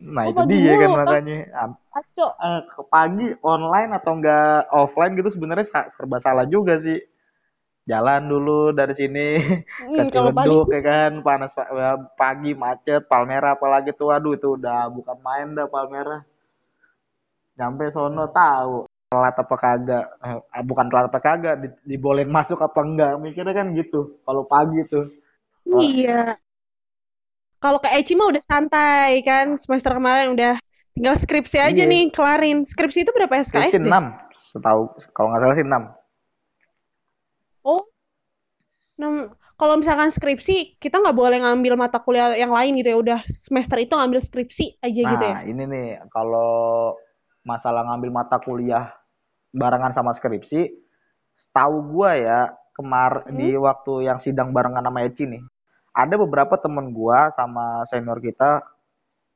Oh, Nah, itu dia kan makanya. Aco. eh, ke pagi online atau enggak offline gitu sebenarnya serba salah juga sih. Jalan dulu dari sini ke Hmm, pagi Ciledug ya kan, panas pa- ya, pagi macet, Palmera apalagi tuh, aduh itu udah bukan main dah Palmera. Nyampe sono tahu telat apa kagak, eh, bukan telat apa kagak, di, dibolehin masuk apa enggak, mikirnya kan gitu. Kalau pagi tuh. Iya. Kalau ke Eci mah udah santai kan. Semester kemarin udah tinggal skripsi aja Iya. nih, kelarin. Skripsi itu berapa SKS skripsi deh? 6, setahu, kalau nggak salah sih 6. Oh, Nah, kalau misalkan skripsi, kita nggak boleh ngambil mata kuliah yang lain gitu ya. Udah semester itu ngambil skripsi aja gitu ya. Nah, ini nih kalau masalah ngambil mata kuliah barengan sama skripsi, setahu gua ya kemar Hmm? di waktu yang sidang barengan sama Eci nih, ada beberapa temen gua sama senior kita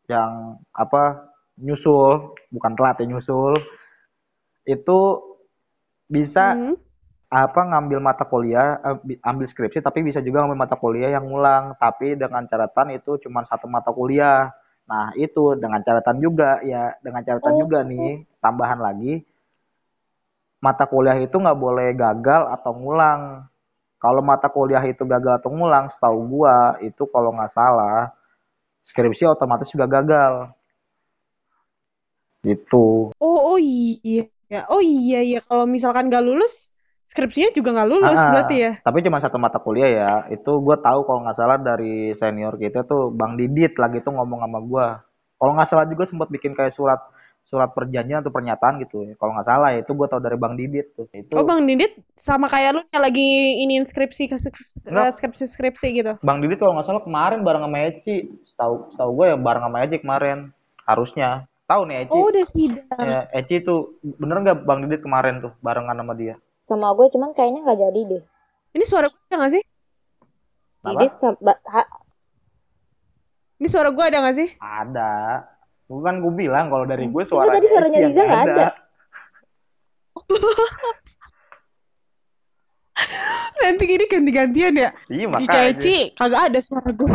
yang apa nyusul, bukan telat ya nyusul, itu bisa Hmm. apa ngambil mata kuliah, eh, bi- ambil skripsi tapi bisa juga ngambil mata kuliah yang ngulang, tapi dengan catatan itu cuma satu mata kuliah. Nah, itu dengan catatan juga ya, dengan catatan Oh. juga nih, tambahan lagi, mata kuliah itu nggak boleh gagal atau ngulang. Kalau mata kuliah itu gagal atau ngulang, setahu gua itu kalau nggak salah, skripsi otomatis juga gagal. Gitu. Oh, oh iya. Oh iya ya. Kalau misalkan nggak lulus, skripsinya juga nggak lulus Ah, berarti ya. Tapi cuma satu mata kuliah ya. Itu gue tahu kalau nggak salah dari senior kita tuh Bang Didit lagi tuh ngomong sama gue. Kalau nggak salah juga sempat bikin kayak surat surat perjanjian atau pernyataan gitu. ya. Kalau nggak salah ya itu gue tahu dari Bang Didit tuh. Itu Oh, Bang Didit sama kayak lu yang lagi iniin skripsi ke Enggak. skripsi-skripsi gitu. Bang Didit kalau nggak salah kemarin bareng sama Eci. Setahu setahu gue ya bareng sama Eci kemarin. Harusnya. Tahu nih Eci. Oh, udah sidang. Ya, Eci tuh bener nggak Bang Didit kemarin tuh barengan sama dia? Sama gue cuman kayaknya nggak jadi deh. Ini suara gue ada nggak sih? Didit sama ha- Ini suara gue ada nggak sih? Ada. Bukan gue bilang kalau dari gue Enggak, suara tadi suaranya Liza nggak ada. Nanti gini ganti-gantian ya. Iya Jika makanya. Eci kagak ada suara gue.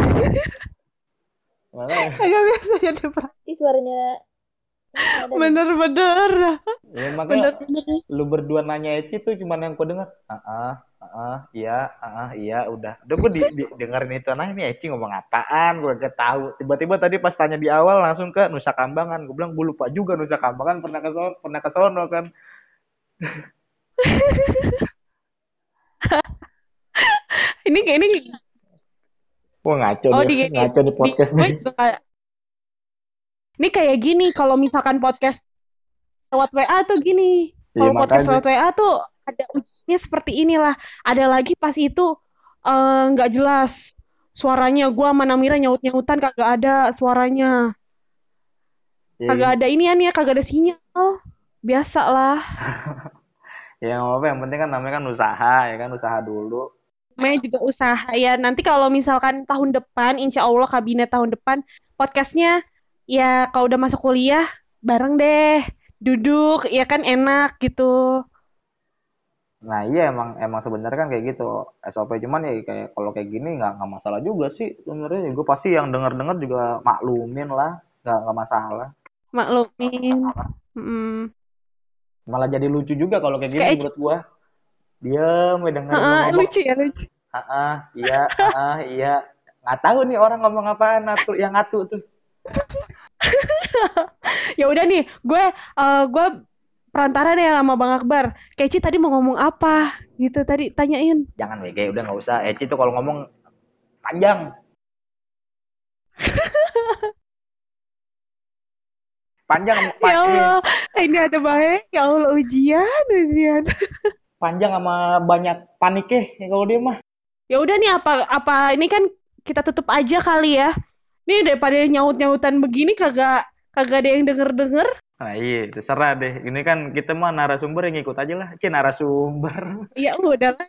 Makanya. Kagak biasa jadi perang. Ih, suaranya ada. Bener-bener. Ya, makanya Bener-bener. lu berdua nanya Eci tuh cuman yang ku denger ah ah ah iya ah iya udah. Udah gue di, di- dengerin itu nah ini Eci ngomong apaan? Gue gak tahu. Tiba-tiba tadi pas tanya di awal langsung ke Nusa Kambangan. Gue bilang gue lupa juga Nusa Kambangan pernah ke sono, pernah ke sono kan. Ini kayak ini wah ngaco Oh, nih di- ngaco di podcast di nih kayak ini kayak gini kalau misalkan podcast lewat WA tuh gini. Kalau podcast makanya. lewat WA tuh ada ujiannya seperti inilah. Ada lagi pas itu eh, nggak jelas suaranya. Gua sama Namira nyaut-nyautan kagak ada suaranya. ya, Kagak ada ini ya, kagak ada sinyal. Biasa lah. ya nggak apa-apa yang penting kan namanya kan usaha ya kan usaha dulu Namanya juga usaha ya. Nanti kalau misalkan tahun depan, insya Allah kabinet tahun depan, podcastnya ya kalau udah masuk kuliah, bareng deh. Duduk, ya kan enak gitu. Nah iya emang emang sebenarnya kan kayak gitu. SOP cuman ya kayak kalau kayak gini nggak nggak masalah juga sih sebenarnya. Gue pasti yang denger denger juga maklumin lah. Nggak nggak masalah. Maklumin. Mm. malah jadi lucu juga kalau kayak gini Kayak- menurut diam ya dengerin lu Heeh, ngomong. lucu ya, lucu. ah ah, iya ah iya. Nggak tahu nih orang ngomong apaan ngatu yang ngatu tuh. Ya udah nih, gue eh, gue perantara deh sama Bang Akbar. Keci tadi mau ngomong apa? Gitu tadi tanyain. jangan WG udah nggak usah Eci tuh kalau ngomong panjang panjang Ya pa- eh, Allah, ini ada baik. Ya Allah, ujian, ujian. panjang sama banyak paniknya ya kalau dia mah Ya udah nih apa apa ini kan kita tutup aja kali ya. Nih daripada nyaut-nyautan begini kagak kagak ada yang denger-denger. Nah iya, terserah deh. Ini kan kita mah narasumber yang ikut aja lah. Cie narasumber. Ya udah lah.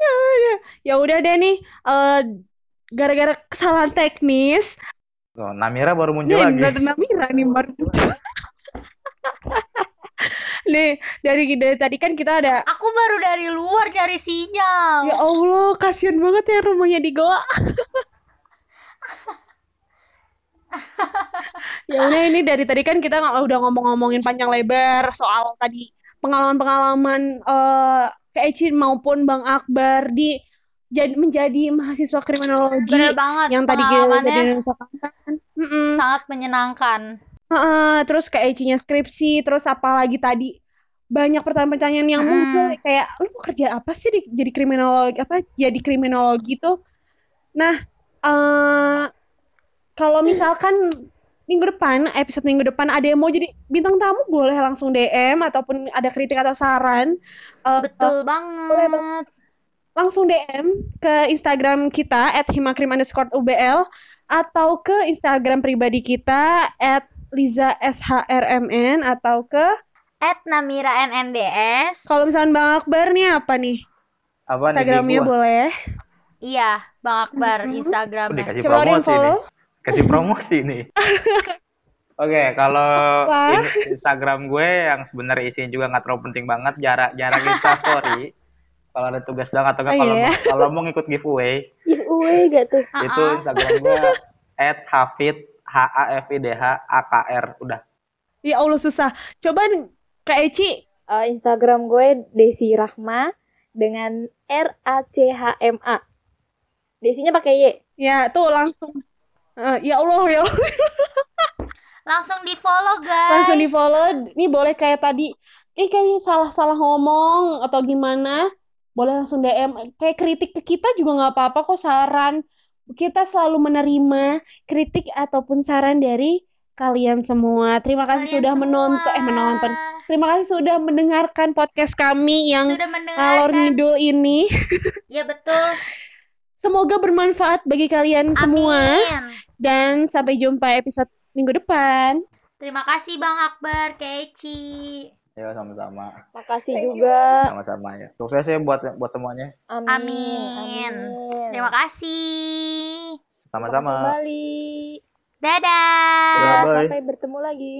Ya, ya. Ya udah deh nih. eh, gara-gara kesalahan teknis. Oh, Namira baru muncul Nih, lagi. Namira nih baru muncul. Nih, dari, dari tadi kan kita ada Aku baru dari luar cari sinyal. Ya Allah, kasihan banget ya rumahnya di goa. ya udah ini dari tadi kan kita udah ngomong-ngomongin panjang lebar soal tadi pengalaman-pengalaman eh Kak Eci maupun Bang Akbar di jadi menjadi mahasiswa kriminologi Bener banget yang tadi kita tadi. Mm-mm. sangat menyenangkan. Heeh, terus Kak Eci-nya skripsi, terus apalagi tadi banyak pertanyaan-pertanyaan yang Mm-mm. muncul kayak lu mau kerja apa sih di, jadi kriminologi apa jadi kriminologi tuh nah eh kalau misalkan minggu depan episode minggu depan ada yang mau jadi bintang tamu boleh langsung DM ataupun ada kritik atau saran eh, Betul banget. langsung DM ke Instagram kita @himakrim underscore UBL atau ke Instagram pribadi kita Liza SHRMN atau ke At Namira NNDS. kalau misalnya Bang Akbar nih apa nih Apa Instagramnya boleh Iya, Bang Akbar Mhm. Udah Instagramnya. coba ada yang follow nih. Kasih promosi nih. Oke, kalau Apa? in- Instagram gue yang sebenarnya isinya juga nggak terlalu penting banget, jarak jarang Insta story. Kalau ada tugas doang atau nggak Oh, kalau iya. mau, kalau mau ngikut giveaway, Giveaway gak tuh? itu. Instagram gue @hafid H A F I D H A K R udah. ya Allah susah coba Kak Eci Eh, Instagram gue Desi Rahma dengan R A C H M A. Desinya pakai Y. ya tuh langsung Eh, ya Allah ya Allah. Langsung di follow guys. langsung di follow ini boleh kayak tadi eh kayaknya salah-salah ngomong atau gimana boleh langsung DM kayak kritik ke kita juga nggak apa-apa kok saran kita selalu menerima kritik ataupun saran dari kalian semua terima kasih Kalian sudah semua. menonton eh menonton terima kasih sudah mendengarkan podcast kami yang Sudah ngalor mendengarkan. ngidul ini Ya betul. semoga bermanfaat bagi kalian semua Amin. dan sampai jumpa episode minggu depan Terima kasih Bang Akbar, Keci. Ya sama-sama. Makasih juga. Sama-sama ya. Sukses ya buat buat semuanya. Amin. Amin. Terima kasih. Sama-sama. Kembali. Dadah. Ya, bye. Sampai bertemu lagi.